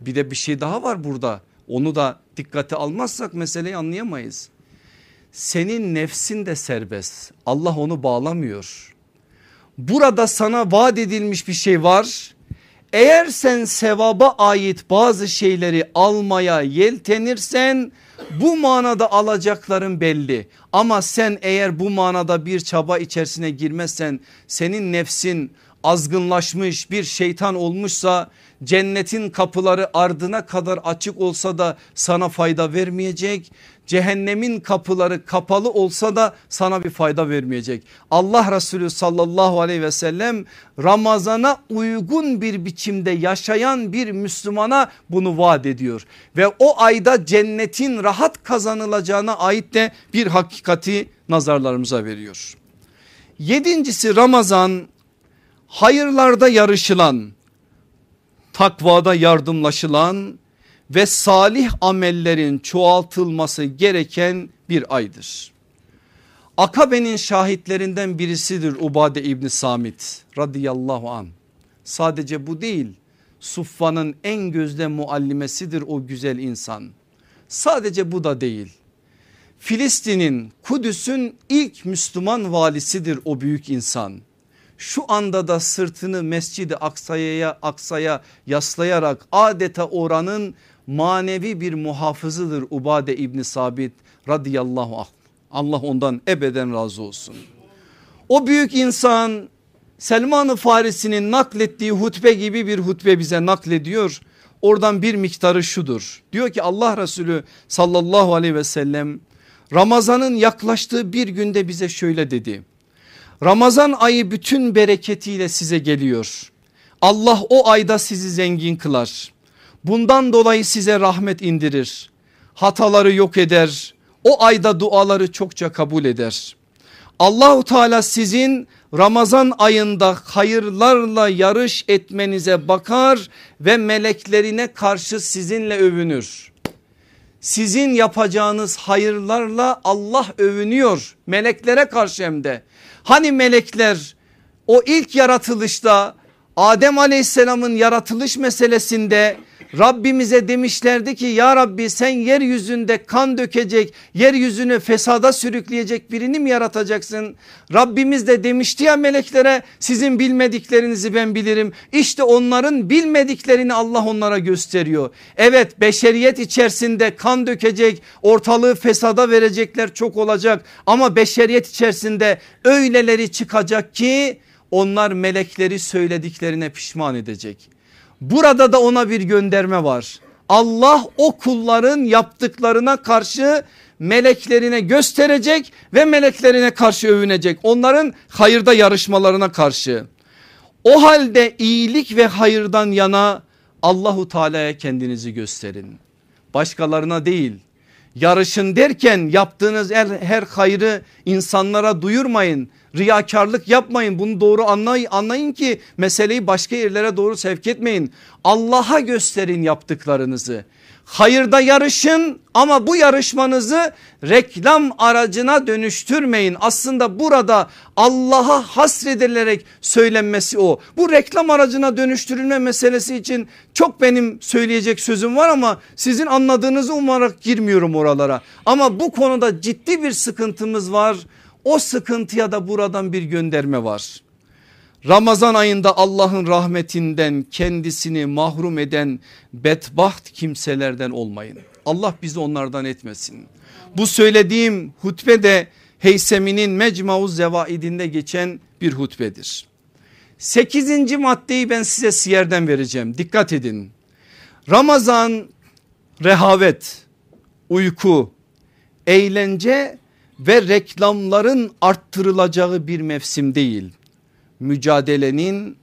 Bir de bir şey daha var burada. Onu da dikkate almazsak meseleyi anlayamayız. Senin nefsin de serbest. Allah onu bağlamıyor. Burada sana vaat edilmiş bir şey var. Eğer sen sevaba ait bazı şeyleri almaya yeltenirsen bu manada alacakların belli ama sen eğer bu manada bir çaba içerisine girmezsen senin nefsin azgınlaşmış bir şeytan olmuşsa cennetin kapıları ardına kadar açık olsa da sana fayda vermeyecek. Cehennemin kapıları kapalı olsa da sana bir fayda vermeyecek. Allah Resulü sallallahu aleyhi ve sellem Ramazana uygun bir biçimde yaşayan bir Müslümana bunu vaat ediyor. Ve o ayda cennetin rahat kazanılacağına ait de bir hakikati nazarlarımıza veriyor. Yedincisi Ramazan hayırlarda yarışılan takvada yardımlaşılan ve salih amellerin çoğaltılması gereken bir aydır. Akabe'nin şahitlerinden birisidir Ubade İbni Samit radıyallahu an. Sadece bu değil Suffa'nın en gözde muallimesidir o güzel insan. Sadece bu da değil. Filistin'in Kudüs'ün ilk Müslüman valisidir o büyük insan şu anda da sırtını Mescid-i Aksa'ya Aksa'ya yaslayarak adeta oranın manevi bir muhafızıdır Ubade İbni Sabit radıyallahu anh. Allah ondan ebeden razı olsun. O büyük insan Selman-ı Farisi'nin naklettiği hutbe gibi bir hutbe bize naklediyor. Oradan bir miktarı şudur. Diyor ki Allah Resulü sallallahu aleyhi ve sellem Ramazan'ın yaklaştığı bir günde bize şöyle dedi. Ramazan ayı bütün bereketiyle size geliyor. Allah o ayda sizi zengin kılar. Bundan dolayı size rahmet indirir. Hataları yok eder. O ayda duaları çokça kabul eder. Allahu Teala sizin Ramazan ayında hayırlarla yarış etmenize bakar ve meleklerine karşı sizinle övünür. Sizin yapacağınız hayırlarla Allah övünüyor meleklere karşı hem de. Hani melekler o ilk yaratılışta Adem aleyhisselamın yaratılış meselesinde Rabbimize demişlerdi ki ya Rabbi sen yeryüzünde kan dökecek yeryüzünü fesada sürükleyecek birini mi yaratacaksın? Rabbimiz de demişti ya meleklere sizin bilmediklerinizi ben bilirim. İşte onların bilmediklerini Allah onlara gösteriyor. Evet beşeriyet içerisinde kan dökecek ortalığı fesada verecekler çok olacak ama beşeriyet içerisinde öyleleri çıkacak ki onlar melekleri söylediklerine pişman edecek. Burada da ona bir gönderme var. Allah o kulların yaptıklarına karşı meleklerine gösterecek ve meleklerine karşı övünecek. Onların hayırda yarışmalarına karşı. O halde iyilik ve hayırdan yana Allahu Teala'ya kendinizi gösterin. Başkalarına değil. Yarışın derken yaptığınız her, her hayrı insanlara duyurmayın. Riyakarlık yapmayın bunu doğru anlayın, anlayın ki meseleyi başka yerlere doğru sevk etmeyin. Allah'a gösterin yaptıklarınızı. Hayırda yarışın ama bu yarışmanızı reklam aracına dönüştürmeyin. Aslında burada Allah'a hasredilerek söylenmesi o. Bu reklam aracına dönüştürülme meselesi için çok benim söyleyecek sözüm var ama sizin anladığınızı umarak girmiyorum oralara. Ama bu konuda ciddi bir sıkıntımız var. O sıkıntıya da buradan bir gönderme var. Ramazan ayında Allah'ın rahmetinden kendisini mahrum eden bedbaht kimselerden olmayın. Allah bizi onlardan etmesin. Bu söylediğim hutbe de Heysemi'nin Mecmauz Zevaidinde geçen bir hutbedir. Sekizinci maddeyi ben size siyerden vereceğim dikkat edin. Ramazan rehavet, uyku, eğlence ve reklamların arttırılacağı bir mevsim değil. Mücadelenin,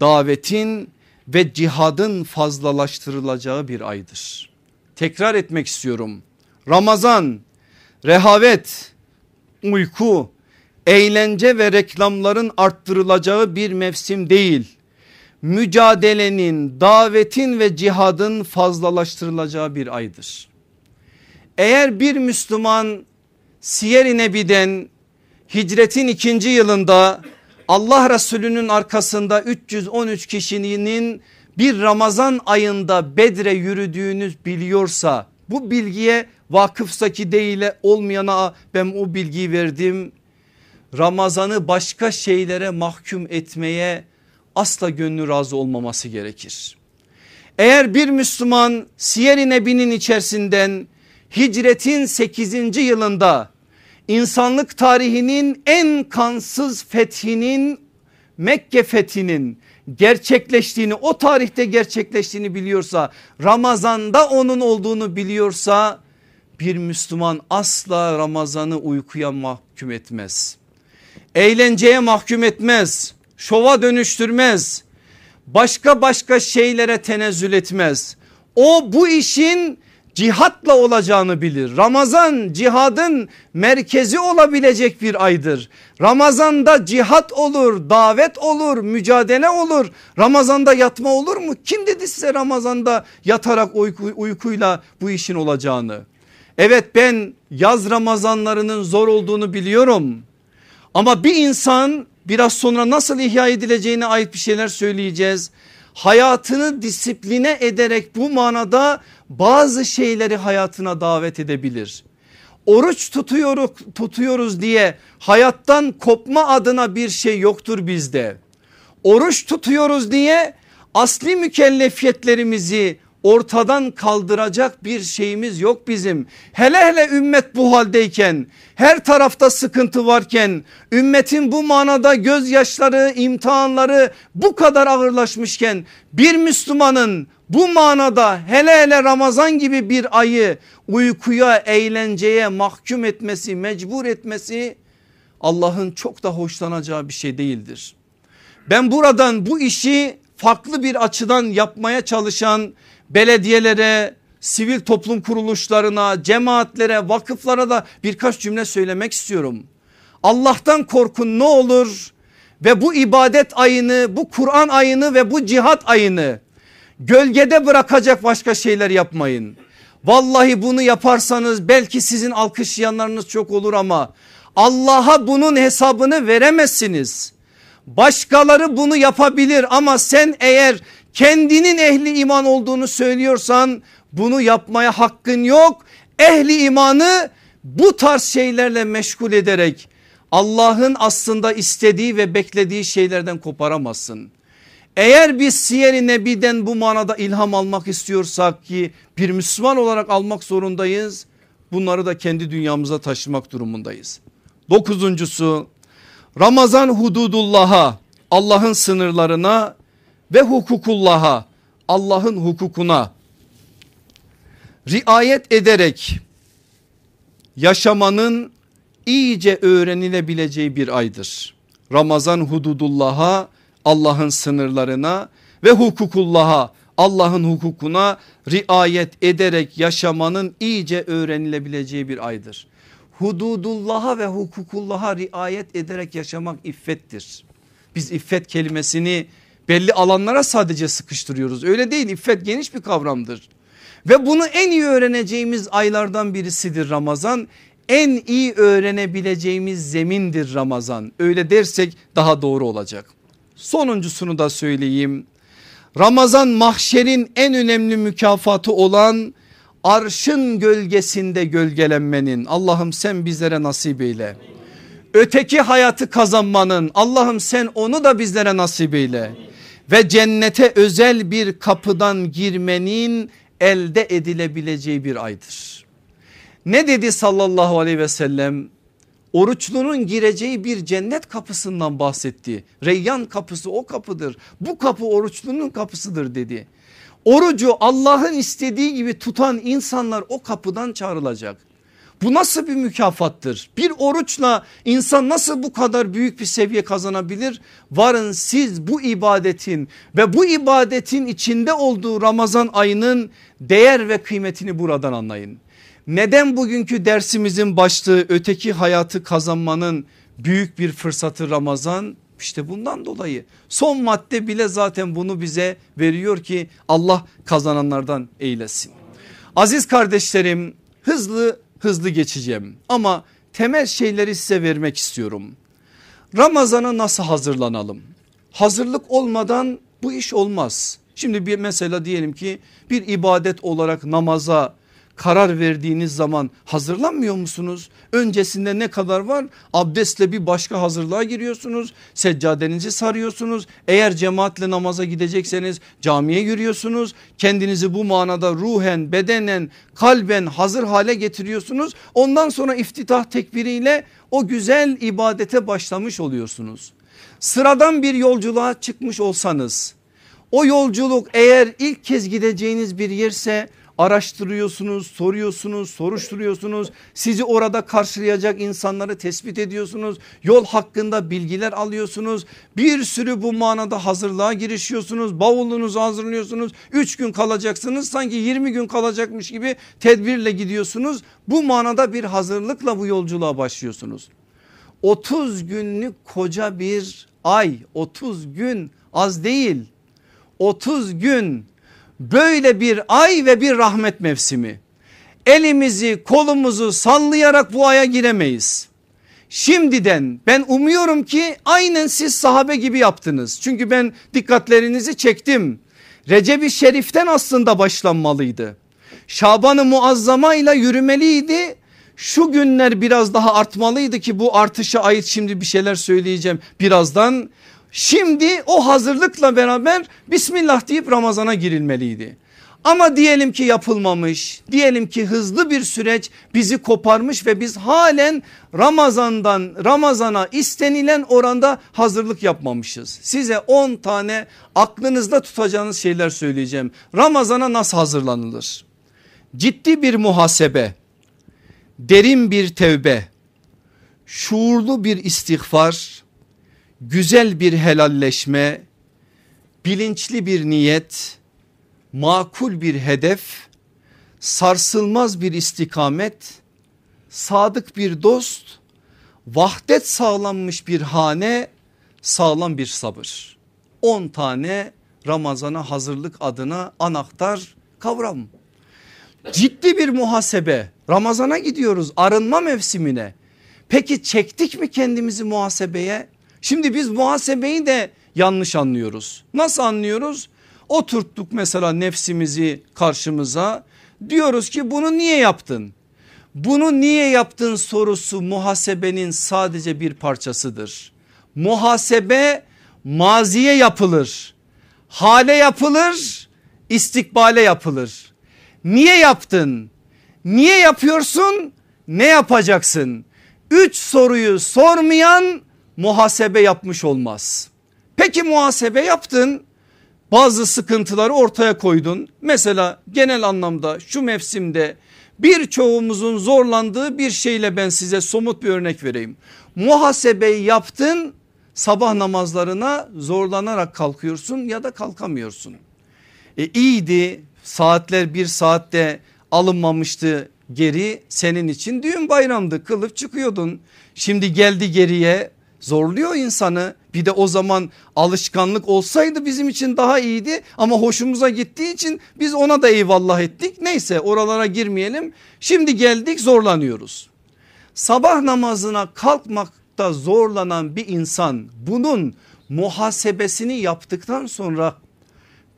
davetin ve cihadın fazlalaştırılacağı bir aydır. Tekrar etmek istiyorum. Ramazan, rehavet, uyku, eğlence ve reklamların arttırılacağı bir mevsim değil. Mücadelenin, davetin ve cihadın fazlalaştırılacağı bir aydır. Eğer bir Müslüman Siyer-i Nebi'den hicretin ikinci yılında Allah Resulü'nün arkasında 313 kişinin bir Ramazan ayında Bedre yürüdüğünü biliyorsa bu bilgiye vakıfsaki değil olmayana ben o bilgiyi verdim. Ramazan'ı başka şeylere mahkum etmeye asla gönlü razı olmaması gerekir. Eğer bir Müslüman Siyer-i Nebi'nin içerisinden hicretin 8. yılında insanlık tarihinin en kansız fethinin Mekke fethinin gerçekleştiğini o tarihte gerçekleştiğini biliyorsa Ramazan'da onun olduğunu biliyorsa bir Müslüman asla Ramazan'ı uykuya mahkum etmez. Eğlenceye mahkum etmez. Şova dönüştürmez. Başka başka şeylere tenezzül etmez. O bu işin cihatla olacağını bilir. Ramazan cihadın merkezi olabilecek bir aydır. Ramazanda cihat olur, davet olur, mücadele olur. Ramazanda yatma olur mu? Kim dedi size Ramazanda yatarak uyku, uykuyla bu işin olacağını? Evet ben yaz Ramazanlarının zor olduğunu biliyorum. Ama bir insan biraz sonra nasıl ihya edileceğine ait bir şeyler söyleyeceğiz hayatını disipline ederek bu manada bazı şeyleri hayatına davet edebilir. Oruç tutuyoruz, tutuyoruz diye hayattan kopma adına bir şey yoktur bizde. Oruç tutuyoruz diye asli mükellefiyetlerimizi ortadan kaldıracak bir şeyimiz yok bizim. Hele hele ümmet bu haldeyken her tarafta sıkıntı varken ümmetin bu manada gözyaşları imtihanları bu kadar ağırlaşmışken bir Müslümanın bu manada hele hele Ramazan gibi bir ayı uykuya eğlenceye mahkum etmesi mecbur etmesi Allah'ın çok da hoşlanacağı bir şey değildir. Ben buradan bu işi farklı bir açıdan yapmaya çalışan belediyelere, sivil toplum kuruluşlarına, cemaatlere, vakıflara da birkaç cümle söylemek istiyorum. Allah'tan korkun ne olur ve bu ibadet ayını, bu Kur'an ayını ve bu cihat ayını gölgede bırakacak başka şeyler yapmayın. Vallahi bunu yaparsanız belki sizin alkışlayanlarınız çok olur ama Allah'a bunun hesabını veremezsiniz. Başkaları bunu yapabilir ama sen eğer Kendinin ehli iman olduğunu söylüyorsan bunu yapmaya hakkın yok. Ehli imanı bu tarz şeylerle meşgul ederek Allah'ın aslında istediği ve beklediği şeylerden koparamazsın. Eğer biz Siyer-i Nebi'den bu manada ilham almak istiyorsak ki bir Müslüman olarak almak zorundayız. Bunları da kendi dünyamıza taşımak durumundayız. Dokuzuncusu Ramazan hududullah'a Allah'ın sınırlarına ve hukukullah'a Allah'ın hukukuna riayet ederek yaşamanın iyice öğrenilebileceği bir aydır. Ramazan hududullah'a Allah'ın sınırlarına ve hukukullah'a Allah'ın hukukuna riayet ederek yaşamanın iyice öğrenilebileceği bir aydır. Hududullah'a ve hukukullah'a riayet ederek yaşamak iffettir. Biz iffet kelimesini belli alanlara sadece sıkıştırıyoruz. Öyle değil iffet geniş bir kavramdır. Ve bunu en iyi öğreneceğimiz aylardan birisidir Ramazan. En iyi öğrenebileceğimiz zemindir Ramazan. Öyle dersek daha doğru olacak. Sonuncusunu da söyleyeyim. Ramazan mahşerin en önemli mükafatı olan arşın gölgesinde gölgelenmenin Allah'ım sen bizlere nasip eyle. Öteki hayatı kazanmanın Allah'ım sen onu da bizlere nasip eyle. Ve cennete özel bir kapıdan girmenin elde edilebileceği bir aydır. Ne dedi sallallahu aleyhi ve sellem? Oruçlunun gireceği bir cennet kapısından bahsetti. Reyyan kapısı o kapıdır. Bu kapı oruçlunun kapısıdır dedi. Orucu Allah'ın istediği gibi tutan insanlar o kapıdan çağrılacak. Bu nasıl bir mükafattır? Bir oruçla insan nasıl bu kadar büyük bir seviye kazanabilir? Varın siz bu ibadetin ve bu ibadetin içinde olduğu Ramazan ayının değer ve kıymetini buradan anlayın. Neden bugünkü dersimizin başlığı öteki hayatı kazanmanın büyük bir fırsatı Ramazan? İşte bundan dolayı son madde bile zaten bunu bize veriyor ki Allah kazananlardan eylesin. Aziz kardeşlerim hızlı hızlı geçeceğim ama temel şeyleri size vermek istiyorum. Ramazan'a nasıl hazırlanalım? Hazırlık olmadan bu iş olmaz. Şimdi bir mesela diyelim ki bir ibadet olarak namaza karar verdiğiniz zaman hazırlanmıyor musunuz? Öncesinde ne kadar var? Abdestle bir başka hazırlığa giriyorsunuz. Seccadenizi sarıyorsunuz. Eğer cemaatle namaza gidecekseniz camiye yürüyorsunuz. Kendinizi bu manada ruhen, bedenen, kalben hazır hale getiriyorsunuz. Ondan sonra iftitah tekbiriyle o güzel ibadete başlamış oluyorsunuz. Sıradan bir yolculuğa çıkmış olsanız o yolculuk eğer ilk kez gideceğiniz bir yerse araştırıyorsunuz, soruyorsunuz, soruşturuyorsunuz. Sizi orada karşılayacak insanları tespit ediyorsunuz. Yol hakkında bilgiler alıyorsunuz. Bir sürü bu manada hazırlığa girişiyorsunuz. Bavulunuzu hazırlıyorsunuz. 3 gün kalacaksınız. Sanki 20 gün kalacakmış gibi tedbirle gidiyorsunuz. Bu manada bir hazırlıkla bu yolculuğa başlıyorsunuz. 30 günlük koca bir ay 30 gün az değil 30 gün böyle bir ay ve bir rahmet mevsimi. Elimizi kolumuzu sallayarak bu aya giremeyiz. Şimdiden ben umuyorum ki aynen siz sahabe gibi yaptınız. Çünkü ben dikkatlerinizi çektim. Recep-i Şerif'ten aslında başlanmalıydı. Şaban-ı Muazzama yürümeliydi. Şu günler biraz daha artmalıydı ki bu artışa ait şimdi bir şeyler söyleyeceğim birazdan. Şimdi o hazırlıkla beraber Bismillah deyip Ramazan'a girilmeliydi. Ama diyelim ki yapılmamış diyelim ki hızlı bir süreç bizi koparmış ve biz halen Ramazan'dan Ramazan'a istenilen oranda hazırlık yapmamışız. Size 10 tane aklınızda tutacağınız şeyler söyleyeceğim. Ramazan'a nasıl hazırlanılır? Ciddi bir muhasebe, derin bir tevbe, şuurlu bir istiğfar, güzel bir helalleşme, bilinçli bir niyet, makul bir hedef, sarsılmaz bir istikamet, sadık bir dost, vahdet sağlanmış bir hane, sağlam bir sabır. 10 tane Ramazan'a hazırlık adına anahtar kavram. Ciddi bir muhasebe Ramazan'a gidiyoruz arınma mevsimine. Peki çektik mi kendimizi muhasebeye? Şimdi biz muhasebeyi de yanlış anlıyoruz. Nasıl anlıyoruz? Oturttuk mesela nefsimizi karşımıza diyoruz ki bunu niye yaptın? Bunu niye yaptın sorusu muhasebenin sadece bir parçasıdır. Muhasebe maziye yapılır, hale yapılır, istikbale yapılır. Niye yaptın? Niye yapıyorsun? Ne yapacaksın? Üç soruyu sormayan muhasebe yapmış olmaz. Peki muhasebe yaptın bazı sıkıntıları ortaya koydun. Mesela genel anlamda şu mevsimde birçoğumuzun zorlandığı bir şeyle ben size somut bir örnek vereyim. Muhasebeyi yaptın sabah namazlarına zorlanarak kalkıyorsun ya da kalkamıyorsun. E iyiydi saatler bir saatte alınmamıştı geri senin için düğün bayramdı kılıp çıkıyordun. Şimdi geldi geriye zorluyor insanı. Bir de o zaman alışkanlık olsaydı bizim için daha iyiydi ama hoşumuza gittiği için biz ona da eyvallah ettik. Neyse oralara girmeyelim. Şimdi geldik zorlanıyoruz. Sabah namazına kalkmakta zorlanan bir insan bunun muhasebesini yaptıktan sonra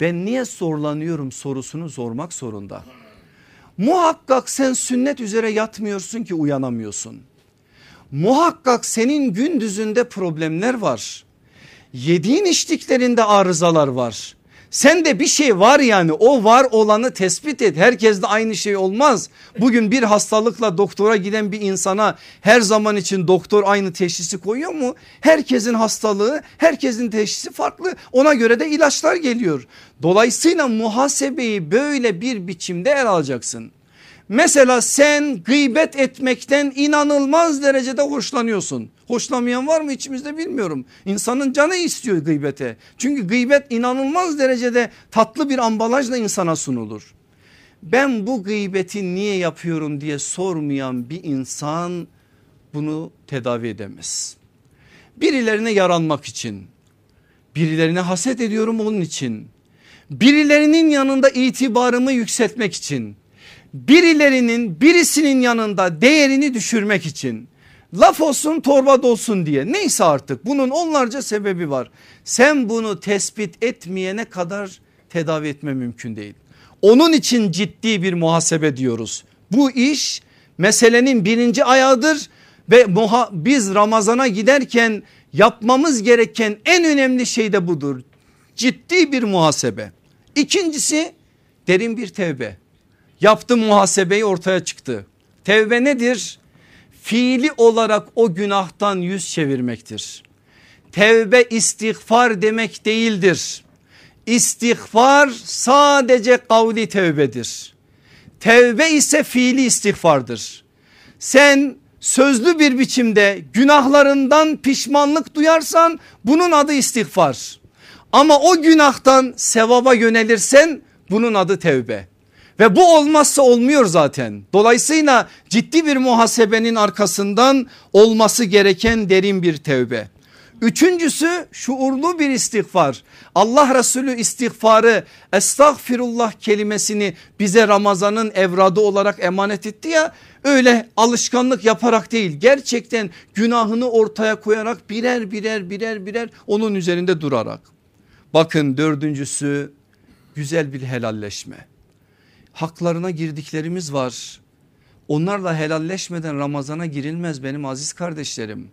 ben niye zorlanıyorum sorusunu sormak zorunda. Muhakkak sen sünnet üzere yatmıyorsun ki uyanamıyorsun. Muhakkak senin gündüzünde problemler var. Yediğin içtiklerinde arızalar var. Sen de bir şey var yani o var olanı tespit et. Herkes de aynı şey olmaz. Bugün bir hastalıkla doktora giden bir insana her zaman için doktor aynı teşhisi koyuyor mu? Herkesin hastalığı herkesin teşhisi farklı ona göre de ilaçlar geliyor. Dolayısıyla muhasebeyi böyle bir biçimde el alacaksın. Mesela sen gıybet etmekten inanılmaz derecede hoşlanıyorsun. Hoşlamayan var mı içimizde bilmiyorum. İnsanın canı istiyor gıybete. Çünkü gıybet inanılmaz derecede tatlı bir ambalajla insana sunulur. Ben bu gıybeti niye yapıyorum diye sormayan bir insan bunu tedavi edemez. Birilerine yaranmak için, birilerine haset ediyorum onun için, birilerinin yanında itibarımı yükseltmek için birilerinin birisinin yanında değerini düşürmek için laf olsun torba dolsun diye neyse artık bunun onlarca sebebi var. Sen bunu tespit etmeyene kadar tedavi etme mümkün değil. Onun için ciddi bir muhasebe diyoruz. Bu iş meselenin birinci ayağıdır ve biz Ramazan'a giderken yapmamız gereken en önemli şey de budur. Ciddi bir muhasebe. İkincisi derin bir tevbe. Yaptı muhasebeyi ortaya çıktı. Tevbe nedir? Fiili olarak o günahtan yüz çevirmektir. Tevbe istiğfar demek değildir. İstiğfar sadece kavli tevbedir. Tevbe ise fiili istiğfardır. Sen sözlü bir biçimde günahlarından pişmanlık duyarsan bunun adı istiğfar. Ama o günahtan sevaba yönelirsen bunun adı tevbe. Ve bu olmazsa olmuyor zaten. Dolayısıyla ciddi bir muhasebenin arkasından olması gereken derin bir tevbe. Üçüncüsü şuurlu bir istiğfar. Allah Resulü istiğfarı estağfirullah kelimesini bize Ramazan'ın evradı olarak emanet etti ya öyle alışkanlık yaparak değil gerçekten günahını ortaya koyarak birer birer birer birer onun üzerinde durarak. Bakın dördüncüsü güzel bir helalleşme haklarına girdiklerimiz var. Onlarla helalleşmeden Ramazana girilmez benim aziz kardeşlerim.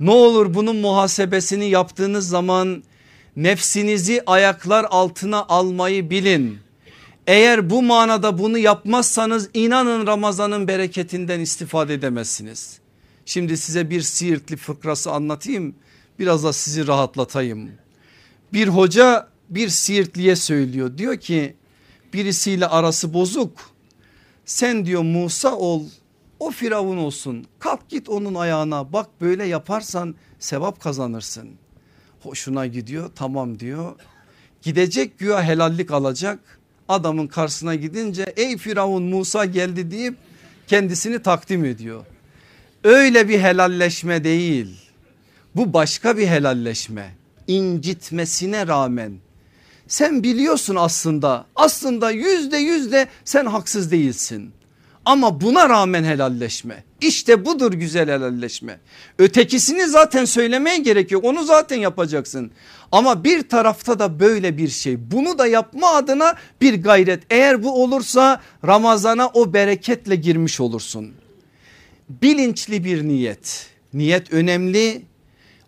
Ne olur bunun muhasebesini yaptığınız zaman nefsinizi ayaklar altına almayı bilin. Eğer bu manada bunu yapmazsanız inanın Ramazan'ın bereketinden istifade edemezsiniz. Şimdi size bir Siirtli fıkrası anlatayım biraz da sizi rahatlatayım. Bir hoca bir Siirtliye söylüyor diyor ki birisiyle arası bozuk. Sen diyor Musa ol o firavun olsun kalk git onun ayağına bak böyle yaparsan sevap kazanırsın. Hoşuna gidiyor tamam diyor. Gidecek güya helallik alacak adamın karşısına gidince ey firavun Musa geldi deyip kendisini takdim ediyor. Öyle bir helalleşme değil bu başka bir helalleşme incitmesine rağmen sen biliyorsun aslında aslında yüzde yüzde sen haksız değilsin. Ama buna rağmen helalleşme İşte budur güzel helalleşme. Ötekisini zaten söylemeye gerek yok onu zaten yapacaksın. Ama bir tarafta da böyle bir şey bunu da yapma adına bir gayret eğer bu olursa Ramazana o bereketle girmiş olursun. Bilinçli bir niyet niyet önemli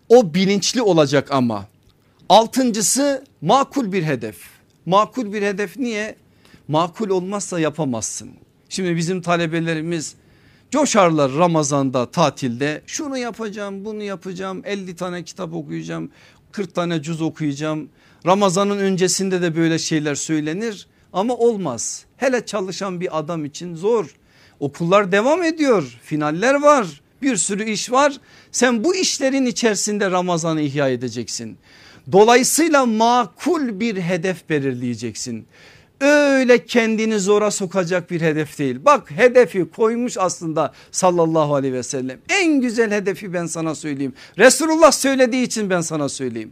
o bilinçli olacak ama altıncısı makul bir hedef makul bir hedef niye makul olmazsa yapamazsın. Şimdi bizim talebelerimiz coşarlar Ramazan'da tatilde şunu yapacağım bunu yapacağım 50 tane kitap okuyacağım 40 tane cüz okuyacağım. Ramazanın öncesinde de böyle şeyler söylenir ama olmaz. Hele çalışan bir adam için zor. Okullar devam ediyor finaller var bir sürü iş var. Sen bu işlerin içerisinde Ramazan'ı ihya edeceksin. Dolayısıyla makul bir hedef belirleyeceksin öyle kendini zora sokacak bir hedef değil. Bak hedefi koymuş aslında sallallahu aleyhi ve sellem. En güzel hedefi ben sana söyleyeyim. Resulullah söylediği için ben sana söyleyeyim.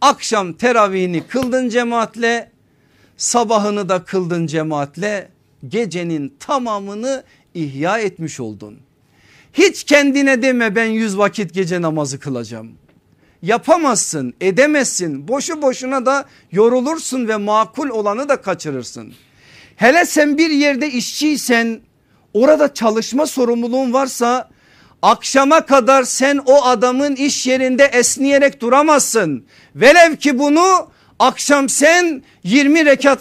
Akşam teravihini kıldın cemaatle sabahını da kıldın cemaatle gecenin tamamını ihya etmiş oldun. Hiç kendine deme ben yüz vakit gece namazı kılacağım yapamazsın edemezsin boşu boşuna da yorulursun ve makul olanı da kaçırırsın. Hele sen bir yerde işçiysen orada çalışma sorumluluğun varsa akşama kadar sen o adamın iş yerinde esniyerek duramazsın. Velev ki bunu akşam sen 20 rekat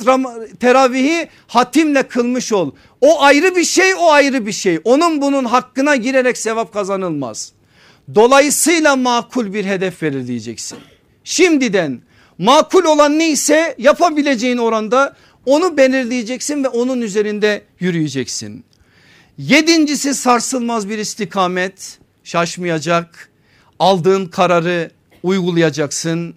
teravihi hatimle kılmış ol. O ayrı bir şey o ayrı bir şey onun bunun hakkına girerek sevap kazanılmaz. Dolayısıyla makul bir hedef verir diyeceksin. Şimdiden makul olan neyse yapabileceğin oranda onu belirleyeceksin ve onun üzerinde yürüyeceksin. Yedincisi sarsılmaz bir istikamet şaşmayacak aldığın kararı uygulayacaksın.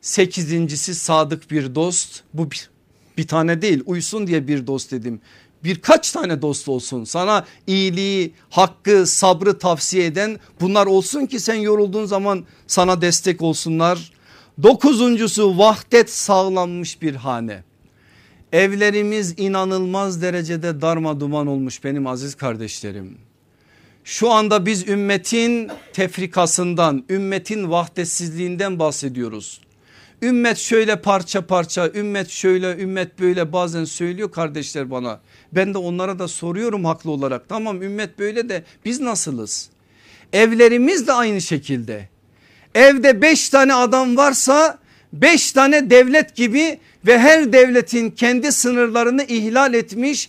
Sekizincisi sadık bir dost bu bir, bir tane değil uysun diye bir dost dedim birkaç tane dost olsun sana iyiliği hakkı sabrı tavsiye eden bunlar olsun ki sen yorulduğun zaman sana destek olsunlar. Dokuzuncusu vahdet sağlanmış bir hane. Evlerimiz inanılmaz derecede darma duman olmuş benim aziz kardeşlerim. Şu anda biz ümmetin tefrikasından, ümmetin vahdetsizliğinden bahsediyoruz. Ümmet şöyle parça parça, ümmet şöyle, ümmet böyle bazen söylüyor kardeşler bana. Ben de onlara da soruyorum haklı olarak. Tamam ümmet böyle de biz nasılız? Evlerimiz de aynı şekilde. Evde beş tane adam varsa beş tane devlet gibi ve her devletin kendi sınırlarını ihlal etmiş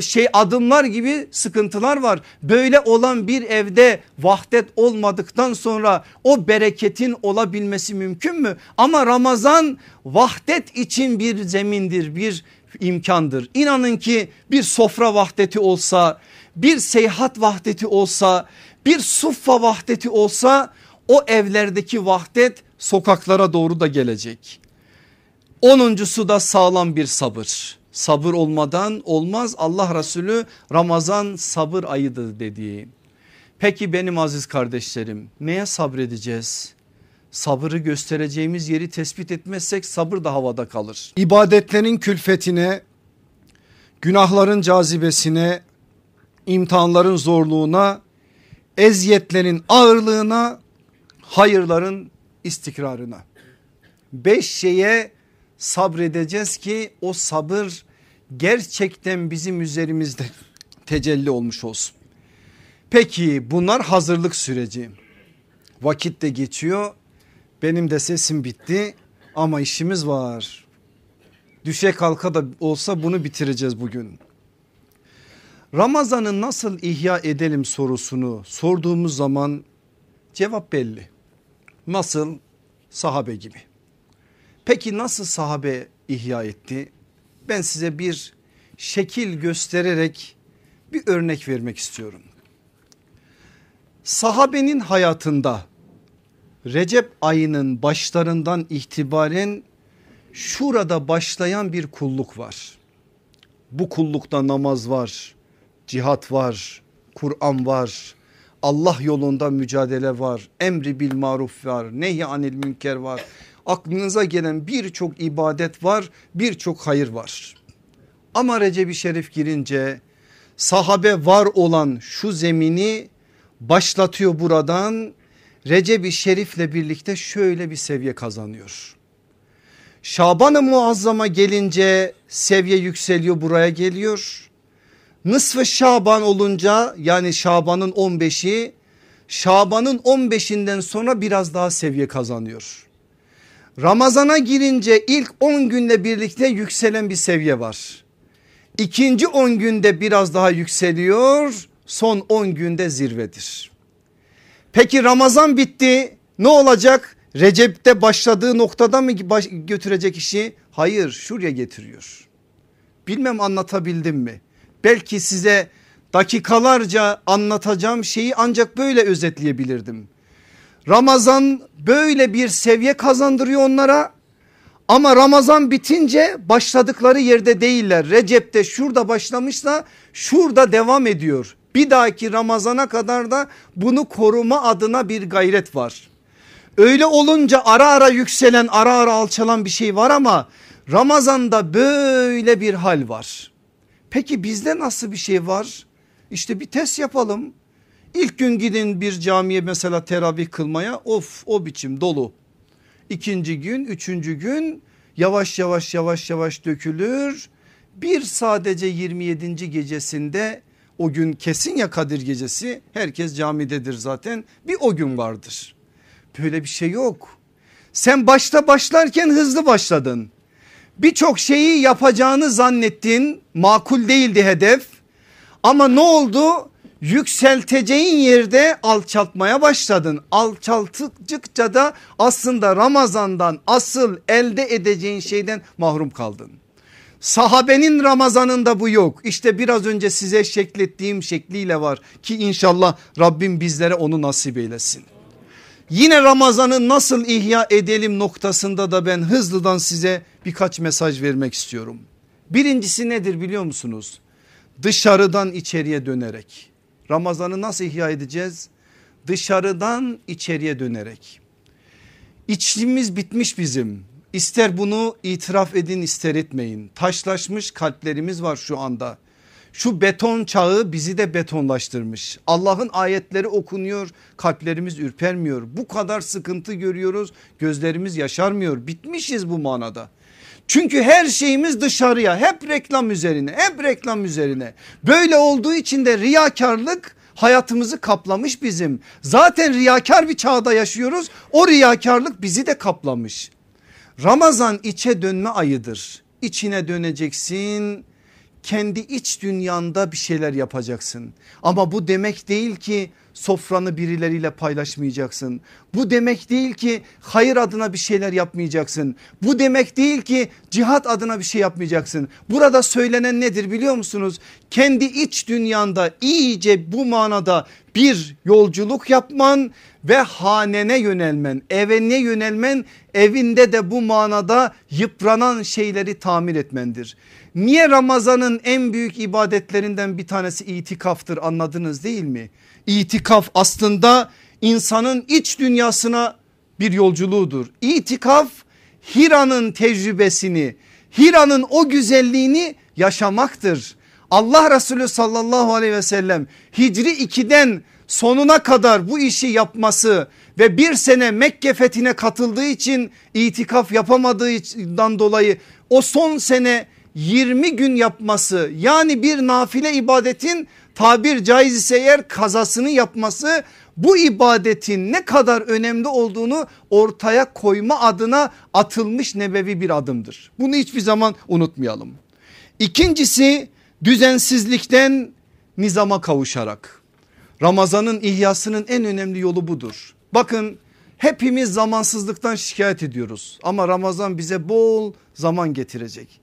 şey adımlar gibi sıkıntılar var. Böyle olan bir evde vahdet olmadıktan sonra o bereketin olabilmesi mümkün mü? Ama Ramazan vahdet için bir zemindir bir imkandır. İnanın ki bir sofra vahdeti olsa bir seyahat vahdeti olsa bir suffa vahdeti olsa o evlerdeki vahdet sokaklara doğru da gelecek. Onuncusu da sağlam bir sabır. Sabır olmadan olmaz Allah Resulü Ramazan sabır ayıdır dediği. Peki benim aziz kardeşlerim neye sabredeceğiz? Sabırı göstereceğimiz yeri tespit etmezsek sabır da havada kalır. İbadetlerin külfetine, günahların cazibesine, imtihanların zorluğuna, eziyetlerin ağırlığına, hayırların istikrarına. Beş şeye sabredeceğiz ki o sabır gerçekten bizim üzerimizde tecelli olmuş olsun. Peki bunlar hazırlık süreci. Vakit de geçiyor. Benim de sesim bitti ama işimiz var. Düşe kalka da olsa bunu bitireceğiz bugün. Ramazan'ı nasıl ihya edelim sorusunu sorduğumuz zaman cevap belli. Nasıl? Sahabe gibi. Peki nasıl sahabe ihya etti? Ben size bir şekil göstererek bir örnek vermek istiyorum. Sahabenin hayatında Recep ayının başlarından itibaren şurada başlayan bir kulluk var. Bu kullukta namaz var, cihat var, Kur'an var, Allah yolunda mücadele var, emri bil maruf var, nehy anil münker var. Aklınıza gelen birçok ibadet var, birçok hayır var. Ama Recep-i Şerif girince sahabe var olan şu zemini başlatıyor buradan. Recep-i Şerif'le birlikte şöyle bir seviye kazanıyor. Şaban-ı Muazzam'a gelince seviye yükseliyor buraya geliyor. Nısfı Şaban olunca yani Şaban'ın 15'i Şaban'ın 15'inden sonra biraz daha seviye kazanıyor. Ramazana girince ilk 10 günle birlikte yükselen bir seviye var. İkinci 10 günde biraz daha yükseliyor son 10 günde zirvedir. Peki Ramazan bitti ne olacak? Recep'te başladığı noktada mı götürecek işi? Hayır şuraya getiriyor. Bilmem anlatabildim mi? Belki size dakikalarca anlatacağım şeyi ancak böyle özetleyebilirdim. Ramazan böyle bir seviye kazandırıyor onlara ama Ramazan bitince başladıkları yerde değiller. Recep'te şurada başlamışsa şurada devam ediyor. Bir dahaki Ramazana kadar da bunu koruma adına bir gayret var. Öyle olunca ara ara yükselen ara ara alçalan bir şey var ama Ramazan'da böyle bir hal var. Peki bizde nasıl bir şey var? İşte bir test yapalım. İlk gün gidin bir camiye mesela teravih kılmaya of o biçim dolu. İkinci gün üçüncü gün yavaş yavaş yavaş yavaş dökülür. Bir sadece 27. gecesinde o gün kesin ya Kadir gecesi herkes camidedir zaten bir o gün vardır. Böyle bir şey yok. Sen başta başlarken hızlı başladın. Birçok şeyi yapacağını zannettin makul değildi hedef ama ne oldu? Yükselteceğin yerde alçaltmaya başladın. Alçalttıkça da aslında Ramazan'dan asıl elde edeceğin şeyden mahrum kaldın. Sahabenin Ramazanında bu yok. İşte biraz önce size şeklettiğim şekliyle var ki inşallah Rabbim bizlere onu nasip eylesin. Yine Ramazan'ı nasıl ihya edelim noktasında da ben hızlıdan size birkaç mesaj vermek istiyorum. Birincisi nedir biliyor musunuz? Dışarıdan içeriye dönerek. Ramazan'ı nasıl ihya edeceğiz? Dışarıdan içeriye dönerek. İçliğimiz bitmiş bizim. İster bunu itiraf edin ister etmeyin. Taşlaşmış kalplerimiz var şu anda. Şu beton çağı bizi de betonlaştırmış. Allah'ın ayetleri okunuyor kalplerimiz ürpermiyor. Bu kadar sıkıntı görüyoruz gözlerimiz yaşarmıyor. Bitmişiz bu manada. Çünkü her şeyimiz dışarıya hep reklam üzerine hep reklam üzerine. Böyle olduğu için de riyakarlık hayatımızı kaplamış bizim. Zaten riyakar bir çağda yaşıyoruz o riyakarlık bizi de kaplamış. Ramazan içe dönme ayıdır. İçine döneceksin kendi iç dünyanda bir şeyler yapacaksın. Ama bu demek değil ki sofranı birileriyle paylaşmayacaksın. Bu demek değil ki hayır adına bir şeyler yapmayacaksın. Bu demek değil ki cihat adına bir şey yapmayacaksın. Burada söylenen nedir biliyor musunuz? Kendi iç dünyanda iyice bu manada bir yolculuk yapman ve hanene yönelmen, evine yönelmen, evinde de bu manada yıpranan şeyleri tamir etmendir. Niye Ramazan'ın en büyük ibadetlerinden bir tanesi itikaftır anladınız değil mi? İtikaf aslında insanın iç dünyasına bir yolculuğudur. İtikaf Hira'nın tecrübesini, Hira'nın o güzelliğini yaşamaktır. Allah Resulü sallallahu aleyhi ve sellem Hicri 2'den sonuna kadar bu işi yapması ve bir sene Mekke fethine katıldığı için itikaf yapamadığından dolayı o son sene 20 gün yapması yani bir nafile ibadetin tabir caiz ise eğer kazasını yapması bu ibadetin ne kadar önemli olduğunu ortaya koyma adına atılmış nebevi bir adımdır. Bunu hiçbir zaman unutmayalım. İkincisi düzensizlikten nizama kavuşarak. Ramazanın ihyasının en önemli yolu budur. Bakın hepimiz zamansızlıktan şikayet ediyoruz ama Ramazan bize bol zaman getirecek.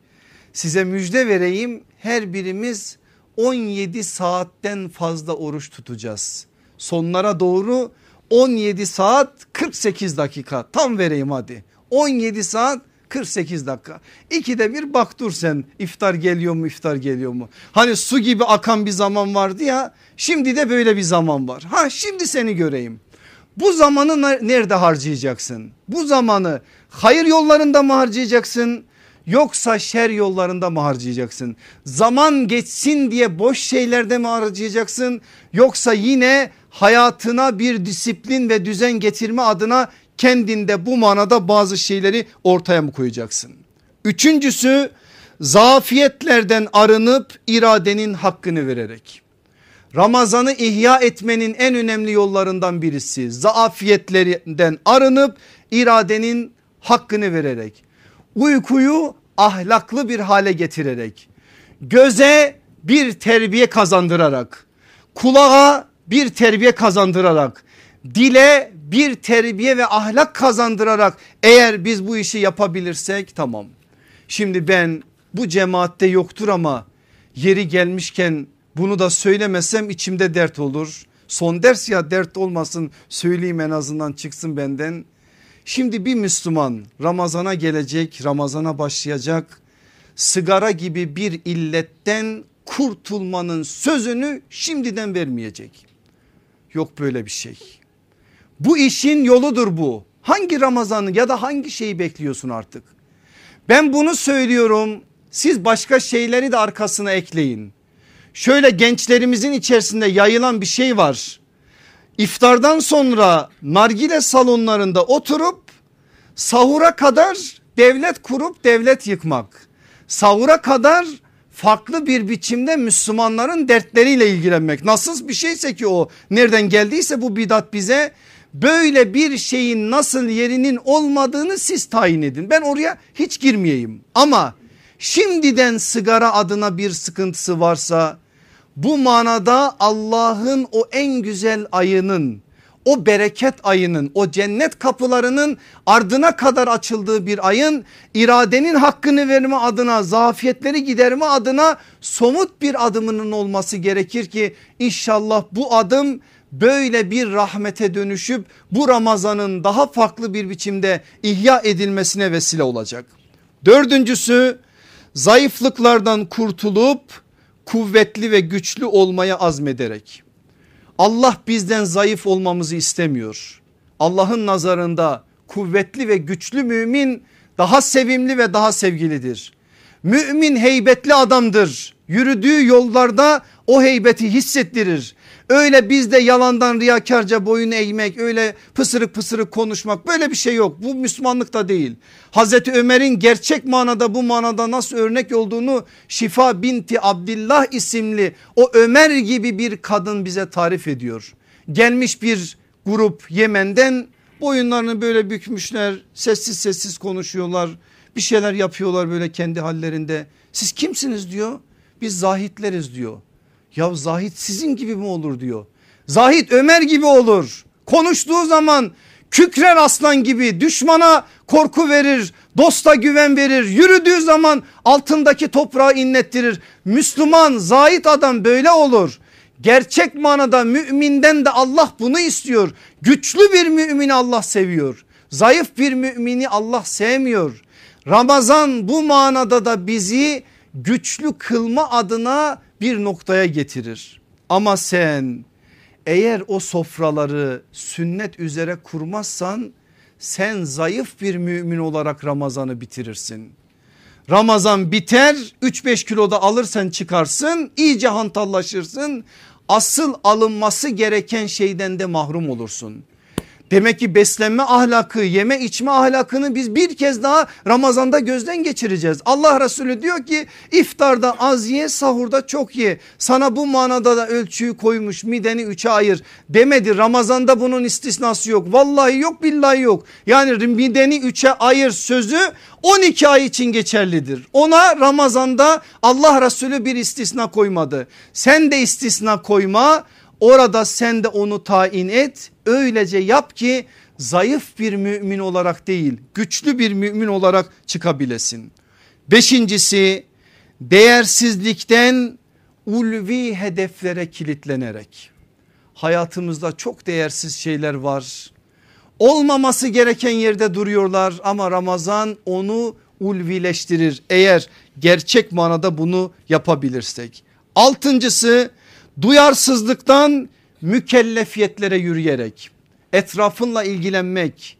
Size müjde vereyim her birimiz 17 saatten fazla oruç tutacağız. Sonlara doğru 17 saat 48 dakika tam vereyim hadi 17 saat 48 dakika. İkide bir bak dur sen iftar geliyor mu iftar geliyor mu? Hani su gibi akan bir zaman vardı ya şimdi de böyle bir zaman var. Ha şimdi seni göreyim. Bu zamanı nerede harcayacaksın? Bu zamanı hayır yollarında mı harcayacaksın? Yoksa şer yollarında mı harcayacaksın? Zaman geçsin diye boş şeylerde mi harcayacaksın yoksa yine hayatına bir disiplin ve düzen getirme adına kendinde bu manada bazı şeyleri ortaya mı koyacaksın? Üçüncüsü zafiyetlerden arınıp iradenin hakkını vererek. Ramazanı ihya etmenin en önemli yollarından birisi zafiyetlerden arınıp iradenin hakkını vererek. Uykuyu ahlaklı bir hale getirerek. Göze bir terbiye kazandırarak. Kulağa bir terbiye kazandırarak. Dile bir terbiye ve ahlak kazandırarak eğer biz bu işi yapabilirsek tamam. Şimdi ben bu cemaatte yoktur ama yeri gelmişken bunu da söylemesem içimde dert olur. Son ders ya dert olmasın söyleyeyim en azından çıksın benden. Şimdi bir Müslüman Ramazana gelecek Ramazana başlayacak sigara gibi bir illetten kurtulmanın sözünü şimdiden vermeyecek. Yok böyle bir şey. Bu işin yoludur bu. Hangi Ramazanı ya da hangi şeyi bekliyorsun artık? Ben bunu söylüyorum siz başka şeyleri de arkasına ekleyin. Şöyle gençlerimizin içerisinde yayılan bir şey var. İftardan sonra nargile salonlarında oturup sahura kadar devlet kurup devlet yıkmak. Sahura kadar farklı bir biçimde Müslümanların dertleriyle ilgilenmek. Nasıl bir şeyse ki o nereden geldiyse bu bidat bize böyle bir şeyin nasıl yerinin olmadığını siz tayin edin. Ben oraya hiç girmeyeyim ama şimdiden sigara adına bir sıkıntısı varsa bu manada Allah'ın o en güzel ayının o bereket ayının o cennet kapılarının ardına kadar açıldığı bir ayın iradenin hakkını verme adına zafiyetleri giderme adına somut bir adımının olması gerekir ki inşallah bu adım böyle bir rahmete dönüşüp bu Ramazan'ın daha farklı bir biçimde ihya edilmesine vesile olacak. Dördüncüsü zayıflıklardan kurtulup kuvvetli ve güçlü olmaya azmederek. Allah bizden zayıf olmamızı istemiyor. Allah'ın nazarında kuvvetli ve güçlü mümin daha sevimli ve daha sevgilidir. Mümin heybetli adamdır. Yürüdüğü yollarda o heybeti hissettirir. Öyle bizde yalandan riyakarca boyun eğmek öyle pısırık pısırık konuşmak böyle bir şey yok. Bu Müslümanlık değil. Hazreti Ömer'in gerçek manada bu manada nasıl örnek olduğunu Şifa binti Abdillah isimli o Ömer gibi bir kadın bize tarif ediyor. Gelmiş bir grup Yemen'den boyunlarını böyle bükmüşler sessiz sessiz konuşuyorlar bir şeyler yapıyorlar böyle kendi hallerinde. Siz kimsiniz diyor biz zahitleriz diyor. Ya Zahit sizin gibi mi olur diyor. Zahit Ömer gibi olur. Konuştuğu zaman kükrer aslan gibi düşmana korku verir dosta güven verir. Yürüdüğü zaman altındaki toprağı inlettirir. Müslüman zahit adam böyle olur. Gerçek manada müminden de Allah bunu istiyor. Güçlü bir mümini Allah seviyor. Zayıf bir mümini Allah sevmiyor. Ramazan bu manada da bizi güçlü kılma adına bir noktaya getirir. Ama sen eğer o sofraları sünnet üzere kurmazsan sen zayıf bir mümin olarak Ramazan'ı bitirirsin. Ramazan biter 3-5 kiloda alırsan çıkarsın iyice hantallaşırsın. Asıl alınması gereken şeyden de mahrum olursun. Demek ki beslenme ahlakı yeme içme ahlakını biz bir kez daha Ramazan'da gözden geçireceğiz. Allah Resulü diyor ki iftarda az ye sahurda çok ye. Sana bu manada da ölçüyü koymuş mideni üçe ayır demedi. Ramazan'da bunun istisnası yok. Vallahi yok billahi yok. Yani mideni üçe ayır sözü 12 ay için geçerlidir. Ona Ramazan'da Allah Resulü bir istisna koymadı. Sen de istisna koyma Orada sen de onu tayin et öylece yap ki zayıf bir mümin olarak değil güçlü bir mümin olarak çıkabilesin. Beşincisi değersizlikten ulvi hedeflere kilitlenerek hayatımızda çok değersiz şeyler var. Olmaması gereken yerde duruyorlar ama Ramazan onu ulvileştirir eğer gerçek manada bunu yapabilirsek. Altıncısı duyarsızlıktan mükellefiyetlere yürüyerek etrafınla ilgilenmek,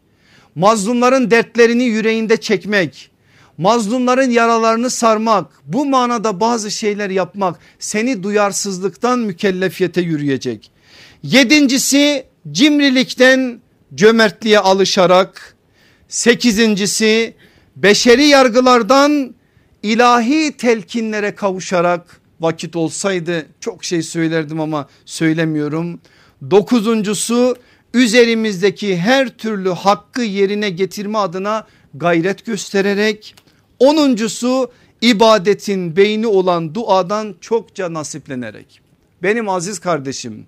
mazlumların dertlerini yüreğinde çekmek, mazlumların yaralarını sarmak bu manada bazı şeyler yapmak seni duyarsızlıktan mükellefiyete yürüyecek. Yedincisi cimrilikten cömertliğe alışarak sekizincisi beşeri yargılardan ilahi telkinlere kavuşarak vakit olsaydı çok şey söylerdim ama söylemiyorum. Dokuzuncusu üzerimizdeki her türlü hakkı yerine getirme adına gayret göstererek. Onuncusu ibadetin beyni olan duadan çokça nasiplenerek. Benim aziz kardeşim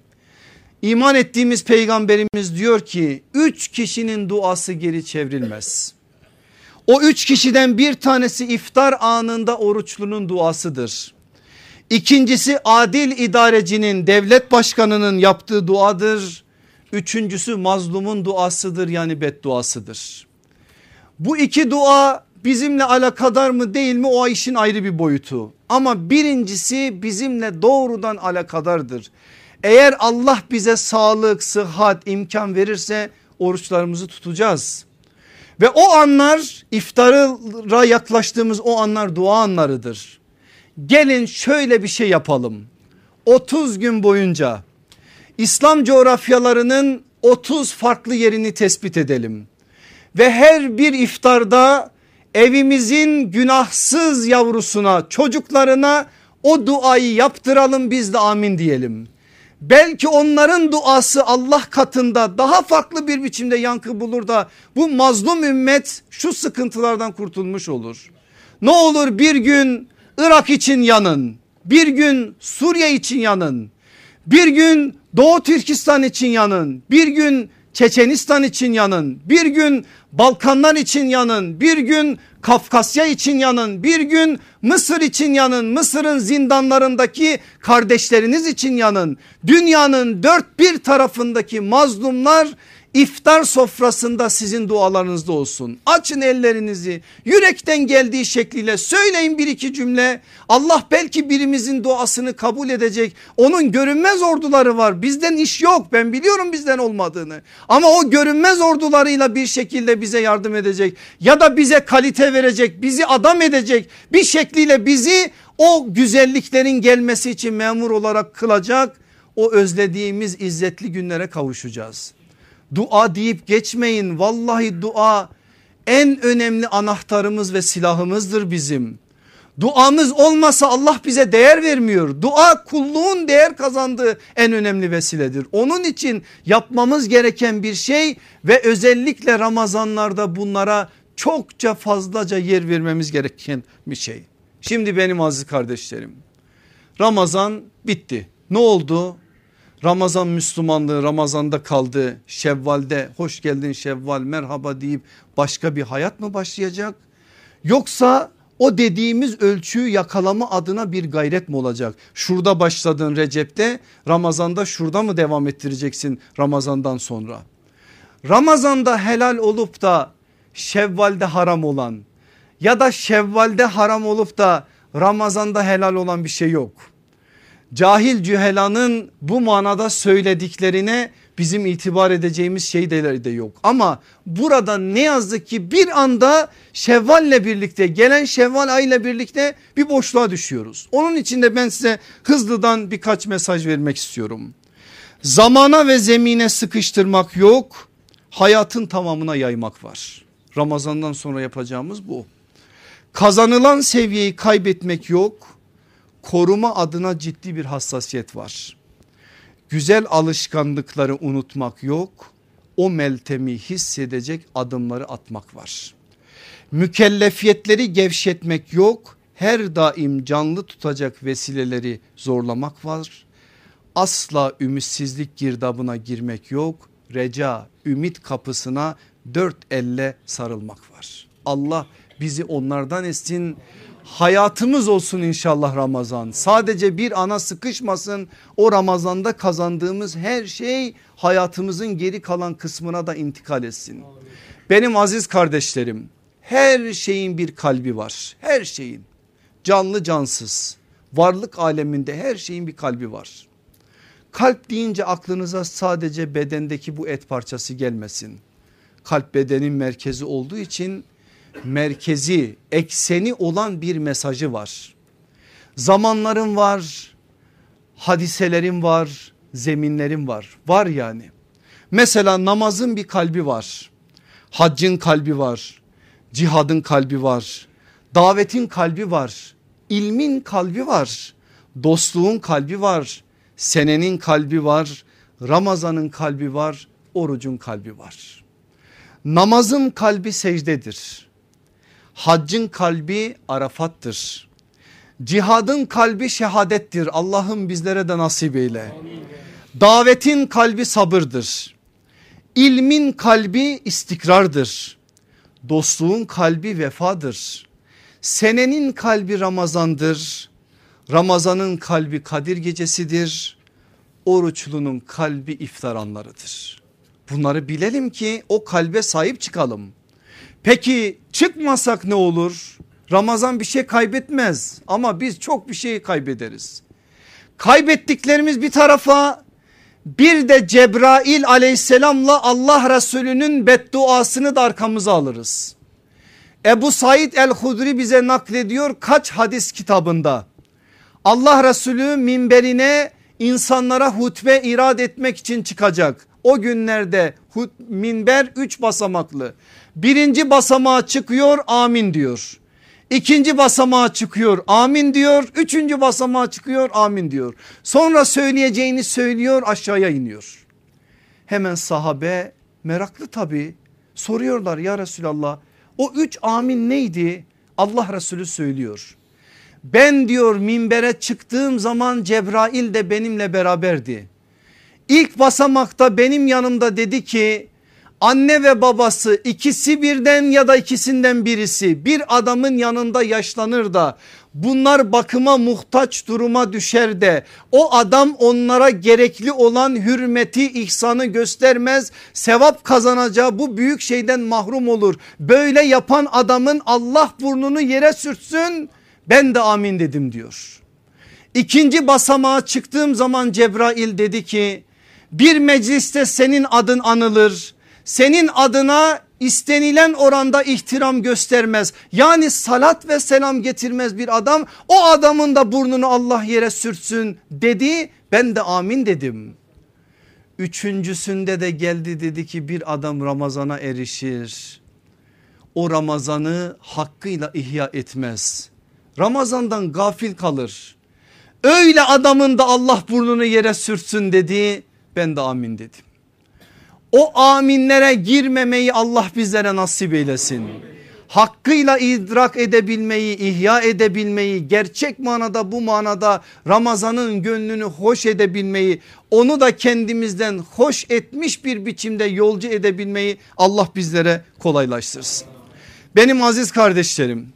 iman ettiğimiz peygamberimiz diyor ki üç kişinin duası geri çevrilmez. O üç kişiden bir tanesi iftar anında oruçlunun duasıdır. İkincisi adil idarecinin devlet başkanının yaptığı duadır. Üçüncüsü mazlumun duasıdır yani bedduasıdır. Bu iki dua bizimle alakadar mı değil mi o işin ayrı bir boyutu. Ama birincisi bizimle doğrudan alakadardır. Eğer Allah bize sağlık, sıhhat, imkan verirse oruçlarımızı tutacağız. Ve o anlar iftara yaklaştığımız o anlar dua anlarıdır. Gelin şöyle bir şey yapalım. 30 gün boyunca İslam coğrafyalarının 30 farklı yerini tespit edelim. Ve her bir iftarda evimizin günahsız yavrusuna çocuklarına o duayı yaptıralım biz de amin diyelim. Belki onların duası Allah katında daha farklı bir biçimde yankı bulur da bu mazlum ümmet şu sıkıntılardan kurtulmuş olur. Ne olur bir gün Irak için yanın, bir gün Suriye için yanın, bir gün Doğu Türkistan için yanın, bir gün Çeçenistan için yanın, bir gün Balkanlar için yanın, bir gün Kafkasya için yanın, bir gün Mısır için yanın, Mısır'ın zindanlarındaki kardeşleriniz için yanın. Dünyanın dört bir tarafındaki mazlumlar iftar sofrasında sizin dualarınızda olsun. Açın ellerinizi yürekten geldiği şekliyle söyleyin bir iki cümle. Allah belki birimizin duasını kabul edecek. Onun görünmez orduları var. Bizden iş yok. Ben biliyorum bizden olmadığını. Ama o görünmez ordularıyla bir şekilde bize yardım edecek. Ya da bize kalite verecek. Bizi adam edecek. Bir şekliyle bizi o güzelliklerin gelmesi için memur olarak kılacak. O özlediğimiz izzetli günlere kavuşacağız. Dua deyip geçmeyin. Vallahi dua en önemli anahtarımız ve silahımızdır bizim. Duamız olmasa Allah bize değer vermiyor. Dua kulluğun değer kazandığı en önemli vesiledir. Onun için yapmamız gereken bir şey ve özellikle Ramazanlarda bunlara çokça fazlaca yer vermemiz gereken bir şey. Şimdi benim aziz kardeşlerim Ramazan bitti. Ne oldu? Ramazan Müslümanlığı Ramazan'da kaldı. Şevval'de hoş geldin Şevval merhaba deyip başka bir hayat mı başlayacak? Yoksa o dediğimiz ölçüyü yakalama adına bir gayret mi olacak? Şurada başladın Recep'te Ramazan'da şurada mı devam ettireceksin Ramazan'dan sonra? Ramazan'da helal olup da Şevval'de haram olan ya da Şevval'de haram olup da Ramazan'da helal olan bir şey yok cahil cühelanın bu manada söylediklerine bizim itibar edeceğimiz şeyler de yok. Ama burada ne yazık ki bir anda Şevval'le birlikte gelen Şevval ayıyla birlikte bir boşluğa düşüyoruz. Onun için de ben size hızlıdan birkaç mesaj vermek istiyorum. Zamana ve zemine sıkıştırmak yok hayatın tamamına yaymak var. Ramazandan sonra yapacağımız bu. Kazanılan seviyeyi kaybetmek yok koruma adına ciddi bir hassasiyet var. Güzel alışkanlıkları unutmak yok. O meltemi hissedecek adımları atmak var. Mükellefiyetleri gevşetmek yok. Her daim canlı tutacak vesileleri zorlamak var. Asla ümitsizlik girdabına girmek yok. Reca, ümit kapısına dört elle sarılmak var. Allah bizi onlardan etsin hayatımız olsun inşallah Ramazan. Sadece bir ana sıkışmasın o Ramazan'da kazandığımız her şey hayatımızın geri kalan kısmına da intikal etsin. Benim aziz kardeşlerim her şeyin bir kalbi var her şeyin canlı cansız varlık aleminde her şeyin bir kalbi var. Kalp deyince aklınıza sadece bedendeki bu et parçası gelmesin. Kalp bedenin merkezi olduğu için merkezi ekseni olan bir mesajı var. Zamanların var hadiselerin var zeminlerin var var yani. Mesela namazın bir kalbi var haccın kalbi var cihadın kalbi var davetin kalbi var ilmin kalbi var dostluğun kalbi var senenin kalbi var Ramazan'ın kalbi var orucun kalbi var. Namazın kalbi secdedir. Haccın kalbi Arafat'tır. Cihadın kalbi şehadettir. Allah'ım bizlere de nasip eyle. Davetin kalbi sabırdır. İlmin kalbi istikrardır. Dostluğun kalbi vefadır. Senenin kalbi Ramazan'dır. Ramazan'ın kalbi Kadir gecesidir. Oruçlunun kalbi iftar anlarıdır. Bunları bilelim ki o kalbe sahip çıkalım. Peki çıkmasak ne olur? Ramazan bir şey kaybetmez ama biz çok bir şey kaybederiz. Kaybettiklerimiz bir tarafa bir de Cebrail aleyhisselamla Allah Resulü'nün bedduasını da arkamıza alırız. Ebu Said el-Hudri bize naklediyor kaç hadis kitabında. Allah Resulü minberine insanlara hutbe irad etmek için çıkacak. O günlerde minber üç basamaklı. Birinci basamağa çıkıyor amin diyor. İkinci basamağa çıkıyor amin diyor. Üçüncü basamağa çıkıyor amin diyor. Sonra söyleyeceğini söylüyor aşağıya iniyor. Hemen sahabe meraklı tabi soruyorlar ya Resulallah o üç amin neydi? Allah Resulü söylüyor. Ben diyor minbere çıktığım zaman Cebrail de benimle beraberdi. İlk basamakta benim yanımda dedi ki anne ve babası ikisi birden ya da ikisinden birisi bir adamın yanında yaşlanır da bunlar bakıma muhtaç duruma düşer de o adam onlara gerekli olan hürmeti ihsanı göstermez sevap kazanacağı bu büyük şeyden mahrum olur. Böyle yapan adamın Allah burnunu yere sürtsün ben de amin dedim diyor. İkinci basamağa çıktığım zaman Cebrail dedi ki bir mecliste senin adın anılır. Senin adına istenilen oranda ihtiram göstermez. Yani salat ve selam getirmez bir adam. O adamın da burnunu Allah yere sürtsün dedi. Ben de amin dedim. Üçüncüsünde de geldi dedi ki bir adam Ramazana erişir. O Ramazanı hakkıyla ihya etmez. Ramazandan gafil kalır. Öyle adamın da Allah burnunu yere sürtsün dedi. Ben de amin dedim. O aminlere girmemeyi Allah bizlere nasip eylesin. Hakkıyla idrak edebilmeyi, ihya edebilmeyi, gerçek manada bu manada Ramazan'ın gönlünü hoş edebilmeyi, onu da kendimizden hoş etmiş bir biçimde yolcu edebilmeyi Allah bizlere kolaylaştırsın. Benim aziz kardeşlerim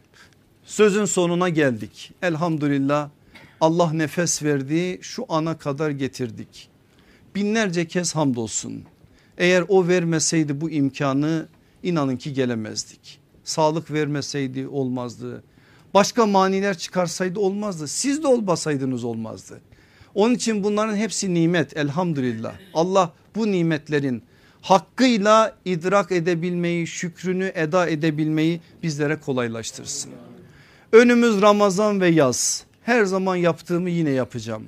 sözün sonuna geldik. Elhamdülillah Allah nefes verdi şu ana kadar getirdik. Binlerce kez hamdolsun. Eğer o vermeseydi bu imkanı inanın ki gelemezdik. Sağlık vermeseydi olmazdı. Başka maniler çıkarsaydı olmazdı. Siz de olmasaydınız olmazdı. Onun için bunların hepsi nimet elhamdülillah. Allah bu nimetlerin hakkıyla idrak edebilmeyi, şükrünü eda edebilmeyi bizlere kolaylaştırsın. Önümüz Ramazan ve yaz. Her zaman yaptığımı yine yapacağım.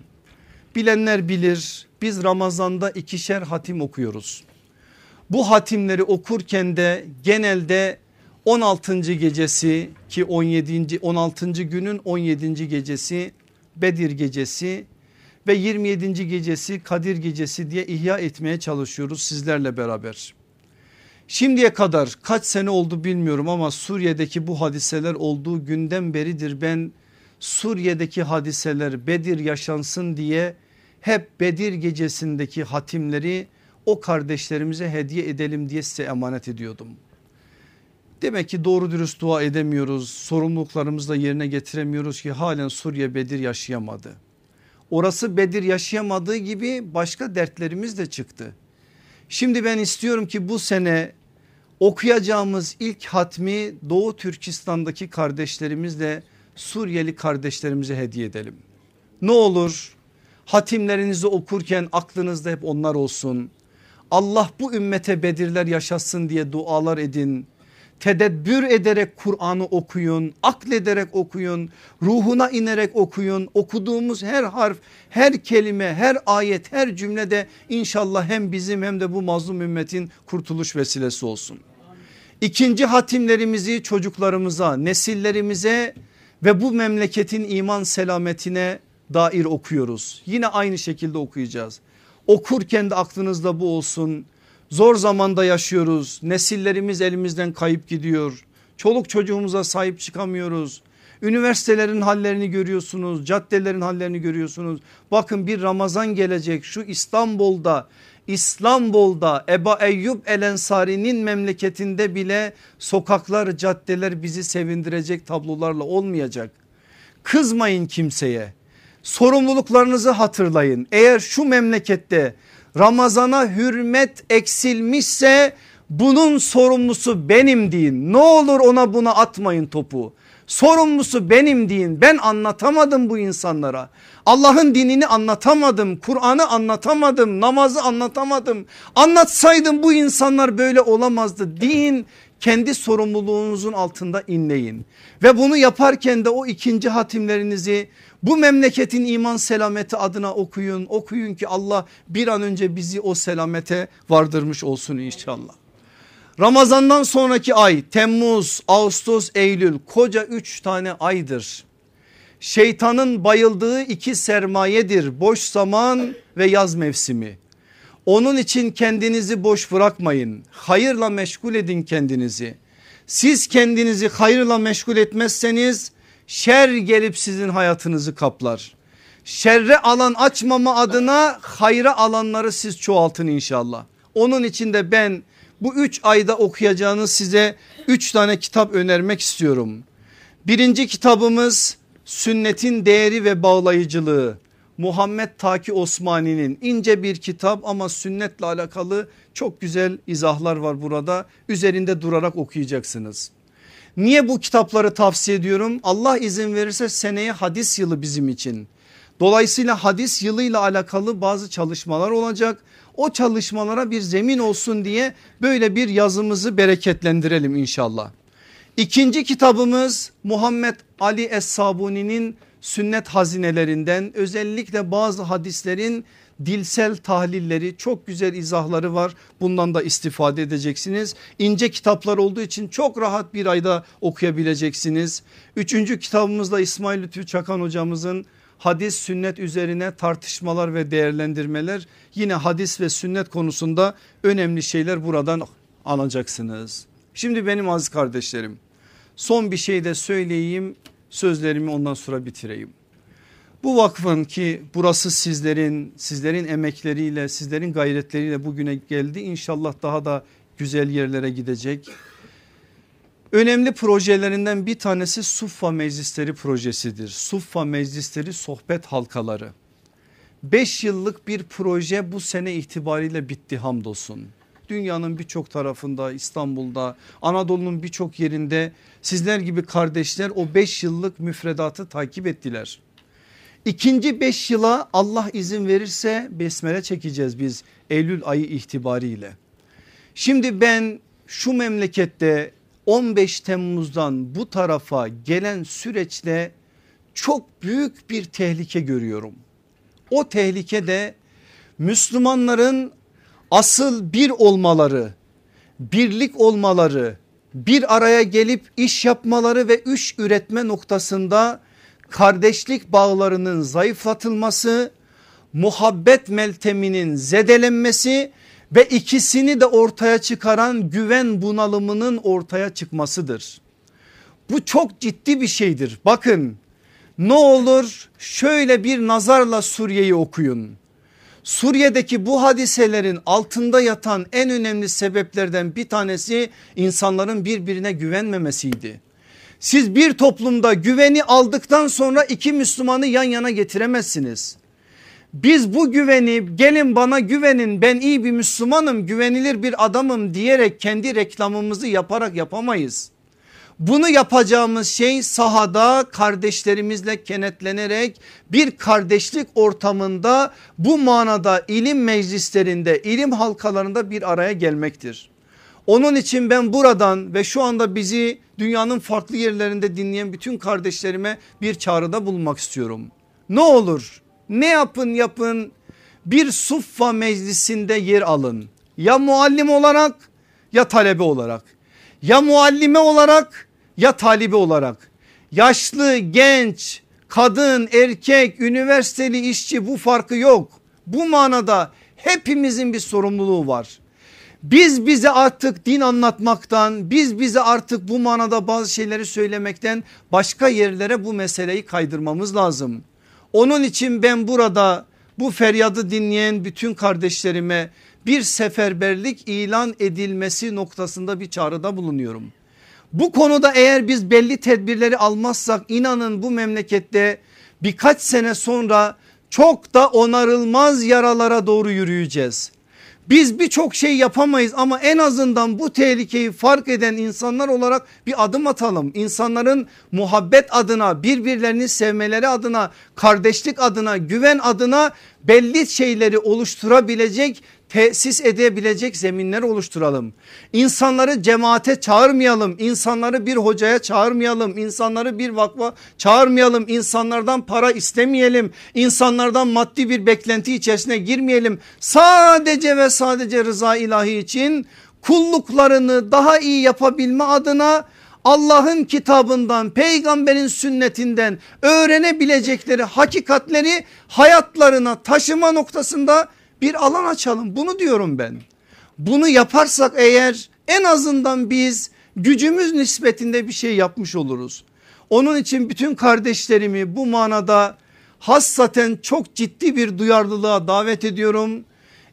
Bilenler bilir biz Ramazan'da ikişer hatim okuyoruz. Bu hatimleri okurken de genelde 16. gecesi ki 17. 16. günün 17. gecesi Bedir gecesi ve 27. gecesi Kadir gecesi diye ihya etmeye çalışıyoruz sizlerle beraber. Şimdiye kadar kaç sene oldu bilmiyorum ama Suriye'deki bu hadiseler olduğu günden beridir ben Suriye'deki hadiseler Bedir yaşansın diye hep Bedir gecesindeki hatimleri o kardeşlerimize hediye edelim diye size emanet ediyordum. Demek ki doğru dürüst dua edemiyoruz. Sorumluluklarımızı da yerine getiremiyoruz ki halen Suriye Bedir yaşayamadı. Orası Bedir yaşayamadığı gibi başka dertlerimiz de çıktı. Şimdi ben istiyorum ki bu sene okuyacağımız ilk hatmi Doğu Türkistan'daki kardeşlerimizle Suriyeli kardeşlerimize hediye edelim. Ne olur hatimlerinizi okurken aklınızda hep onlar olsun. Allah bu ümmete Bedirler yaşasın diye dualar edin. tedebbür ederek Kur'an'ı okuyun, aklederek okuyun, ruhuna inerek okuyun. Okuduğumuz her harf, her kelime, her ayet, her cümlede inşallah hem bizim hem de bu mazlum ümmetin kurtuluş vesilesi olsun. İkinci hatimlerimizi çocuklarımıza, nesillerimize ve bu memleketin iman selametine dair okuyoruz. Yine aynı şekilde okuyacağız. Okurken de aklınızda bu olsun. Zor zamanda yaşıyoruz. Nesillerimiz elimizden kayıp gidiyor. Çoluk çocuğumuza sahip çıkamıyoruz. Üniversitelerin hallerini görüyorsunuz, caddelerin hallerini görüyorsunuz. Bakın bir Ramazan gelecek şu İstanbul'da İstanbul'da Eba Eyyub El Ensari'nin memleketinde bile sokaklar caddeler bizi sevindirecek tablolarla olmayacak. Kızmayın kimseye sorumluluklarınızı hatırlayın. Eğer şu memlekette Ramazana hürmet eksilmişse bunun sorumlusu benim deyin. Ne olur ona buna atmayın topu. Sorumlusu benim deyin. Ben anlatamadım bu insanlara. Allah'ın dinini anlatamadım. Kur'an'ı anlatamadım. Namazı anlatamadım. Anlatsaydım bu insanlar böyle olamazdı. Din kendi sorumluluğunuzun altında inleyin. Ve bunu yaparken de o ikinci hatimlerinizi bu memleketin iman selameti adına okuyun. Okuyun ki Allah bir an önce bizi o selamete vardırmış olsun inşallah. Ramazandan sonraki ay Temmuz, Ağustos, Eylül koca üç tane aydır. Şeytanın bayıldığı iki sermayedir boş zaman ve yaz mevsimi. Onun için kendinizi boş bırakmayın. Hayırla meşgul edin kendinizi. Siz kendinizi hayırla meşgul etmezseniz şer gelip sizin hayatınızı kaplar. Şerre alan açmama adına hayra alanları siz çoğaltın inşallah. Onun için de ben bu üç ayda okuyacağınız size üç tane kitap önermek istiyorum. Birinci kitabımız sünnetin değeri ve bağlayıcılığı. Muhammed Taki Osmani'nin ince bir kitap ama sünnetle alakalı çok güzel izahlar var burada. Üzerinde durarak okuyacaksınız. Niye bu kitapları tavsiye ediyorum? Allah izin verirse seneye hadis yılı bizim için. Dolayısıyla hadis yılıyla alakalı bazı çalışmalar olacak. O çalışmalara bir zemin olsun diye böyle bir yazımızı bereketlendirelim inşallah. İkinci kitabımız Muhammed Ali Es-Sabuni'nin sünnet hazinelerinden özellikle bazı hadislerin dilsel tahlilleri çok güzel izahları var. Bundan da istifade edeceksiniz. İnce kitaplar olduğu için çok rahat bir ayda okuyabileceksiniz. Üçüncü kitabımızda İsmail Lütfü Çakan hocamızın hadis sünnet üzerine tartışmalar ve değerlendirmeler yine hadis ve sünnet konusunda önemli şeyler buradan alacaksınız. Şimdi benim aziz kardeşlerim son bir şey de söyleyeyim sözlerimi ondan sonra bitireyim. Bu vakfın ki burası sizlerin sizlerin emekleriyle sizlerin gayretleriyle bugüne geldi inşallah daha da güzel yerlere gidecek. Önemli projelerinden bir tanesi Suffa Meclisleri projesidir. Suffa Meclisleri sohbet halkaları. 5 yıllık bir proje bu sene itibariyle bitti hamdolsun. Dünyanın birçok tarafında İstanbul'da Anadolu'nun birçok yerinde sizler gibi kardeşler o 5 yıllık müfredatı takip ettiler. İkinci 5 yıla Allah izin verirse besmele çekeceğiz biz Eylül ayı itibariyle. Şimdi ben şu memlekette 15 Temmuz'dan bu tarafa gelen süreçte çok büyük bir tehlike görüyorum. O tehlike de Müslümanların asıl bir olmaları, birlik olmaları, bir araya gelip iş yapmaları ve iş üretme noktasında kardeşlik bağlarının zayıflatılması, muhabbet melteminin zedelenmesi ve ikisini de ortaya çıkaran güven bunalımının ortaya çıkmasıdır. Bu çok ciddi bir şeydir. Bakın ne olur şöyle bir nazarla Suriye'yi okuyun. Suriye'deki bu hadiselerin altında yatan en önemli sebeplerden bir tanesi insanların birbirine güvenmemesiydi. Siz bir toplumda güveni aldıktan sonra iki Müslümanı yan yana getiremezsiniz. Biz bu güveni gelin bana güvenin ben iyi bir Müslümanım güvenilir bir adamım diyerek kendi reklamımızı yaparak yapamayız. Bunu yapacağımız şey sahada kardeşlerimizle kenetlenerek bir kardeşlik ortamında bu manada ilim meclislerinde ilim halkalarında bir araya gelmektir. Onun için ben buradan ve şu anda bizi dünyanın farklı yerlerinde dinleyen bütün kardeşlerime bir çağrıda bulunmak istiyorum. Ne olur ne yapın yapın bir suffa meclisinde yer alın. Ya muallim olarak ya talebe olarak ya muallime olarak ya talibi olarak yaşlı genç kadın erkek üniversiteli işçi bu farkı yok. Bu manada hepimizin bir sorumluluğu var. Biz bize artık din anlatmaktan biz bize artık bu manada bazı şeyleri söylemekten başka yerlere bu meseleyi kaydırmamız lazım. Onun için ben burada bu feryadı dinleyen bütün kardeşlerime bir seferberlik ilan edilmesi noktasında bir çağrıda bulunuyorum. Bu konuda eğer biz belli tedbirleri almazsak inanın bu memlekette birkaç sene sonra çok da onarılmaz yaralara doğru yürüyeceğiz. Biz birçok şey yapamayız ama en azından bu tehlikeyi fark eden insanlar olarak bir adım atalım. İnsanların muhabbet adına birbirlerini sevmeleri adına kardeşlik adına güven adına belli şeyleri oluşturabilecek tesis edebilecek zeminler oluşturalım. İnsanları cemaate çağırmayalım. insanları bir hocaya çağırmayalım. insanları bir vakfa çağırmayalım. insanlardan para istemeyelim. insanlardan maddi bir beklenti içerisine girmeyelim. Sadece ve sadece rıza ilahi için kulluklarını daha iyi yapabilme adına Allah'ın kitabından peygamberin sünnetinden öğrenebilecekleri hakikatleri hayatlarına taşıma noktasında bir alan açalım bunu diyorum ben. Bunu yaparsak eğer en azından biz gücümüz nispetinde bir şey yapmış oluruz. Onun için bütün kardeşlerimi bu manada hassaten çok ciddi bir duyarlılığa davet ediyorum.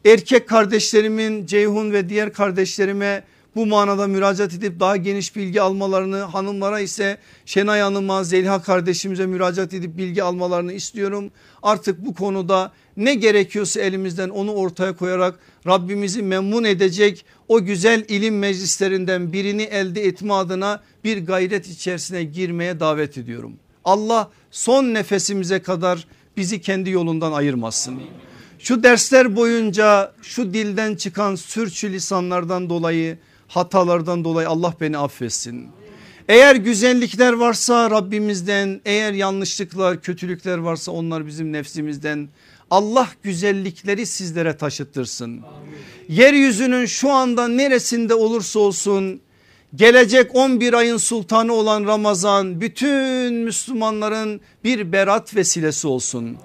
Erkek kardeşlerimin Ceyhun ve diğer kardeşlerime bu manada müracaat edip daha geniş bilgi almalarını hanımlara ise Şenay Hanım'a Zeliha kardeşimize müracaat edip bilgi almalarını istiyorum. Artık bu konuda ne gerekiyorsa elimizden onu ortaya koyarak Rabbimizi memnun edecek o güzel ilim meclislerinden birini elde etme adına bir gayret içerisine girmeye davet ediyorum. Allah son nefesimize kadar bizi kendi yolundan ayırmasın. Şu dersler boyunca şu dilden çıkan sürçü lisanlardan dolayı hatalardan dolayı Allah beni affetsin. Eğer güzellikler varsa Rabbimizden eğer yanlışlıklar kötülükler varsa onlar bizim nefsimizden Allah güzellikleri sizlere taşıttırsın. Yeryüzünün şu anda neresinde olursa olsun gelecek 11 ayın sultanı olan Ramazan bütün Müslümanların bir berat vesilesi olsun.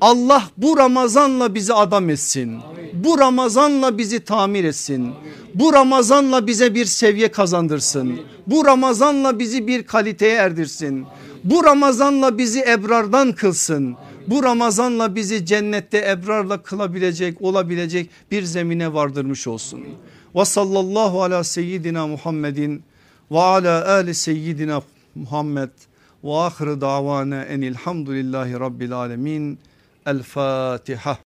Allah bu Ramazanla bizi adam etsin. Bu Ramazanla bizi tamir etsin. Bu Ramazanla bize bir seviye kazandırsın. Bu Ramazanla bizi bir kaliteye erdirsin. Bu Ramazanla bizi ebrardan kılsın. Bu Ramazanla bizi cennette ebrarla kılabilecek olabilecek bir zemine vardırmış olsun. Ve sallallahu ala seyyidina Muhammedin ve ala ali seyyidina Muhammed ve ahire davana enilhamdülillahi rabbil alemin. El Fatiha.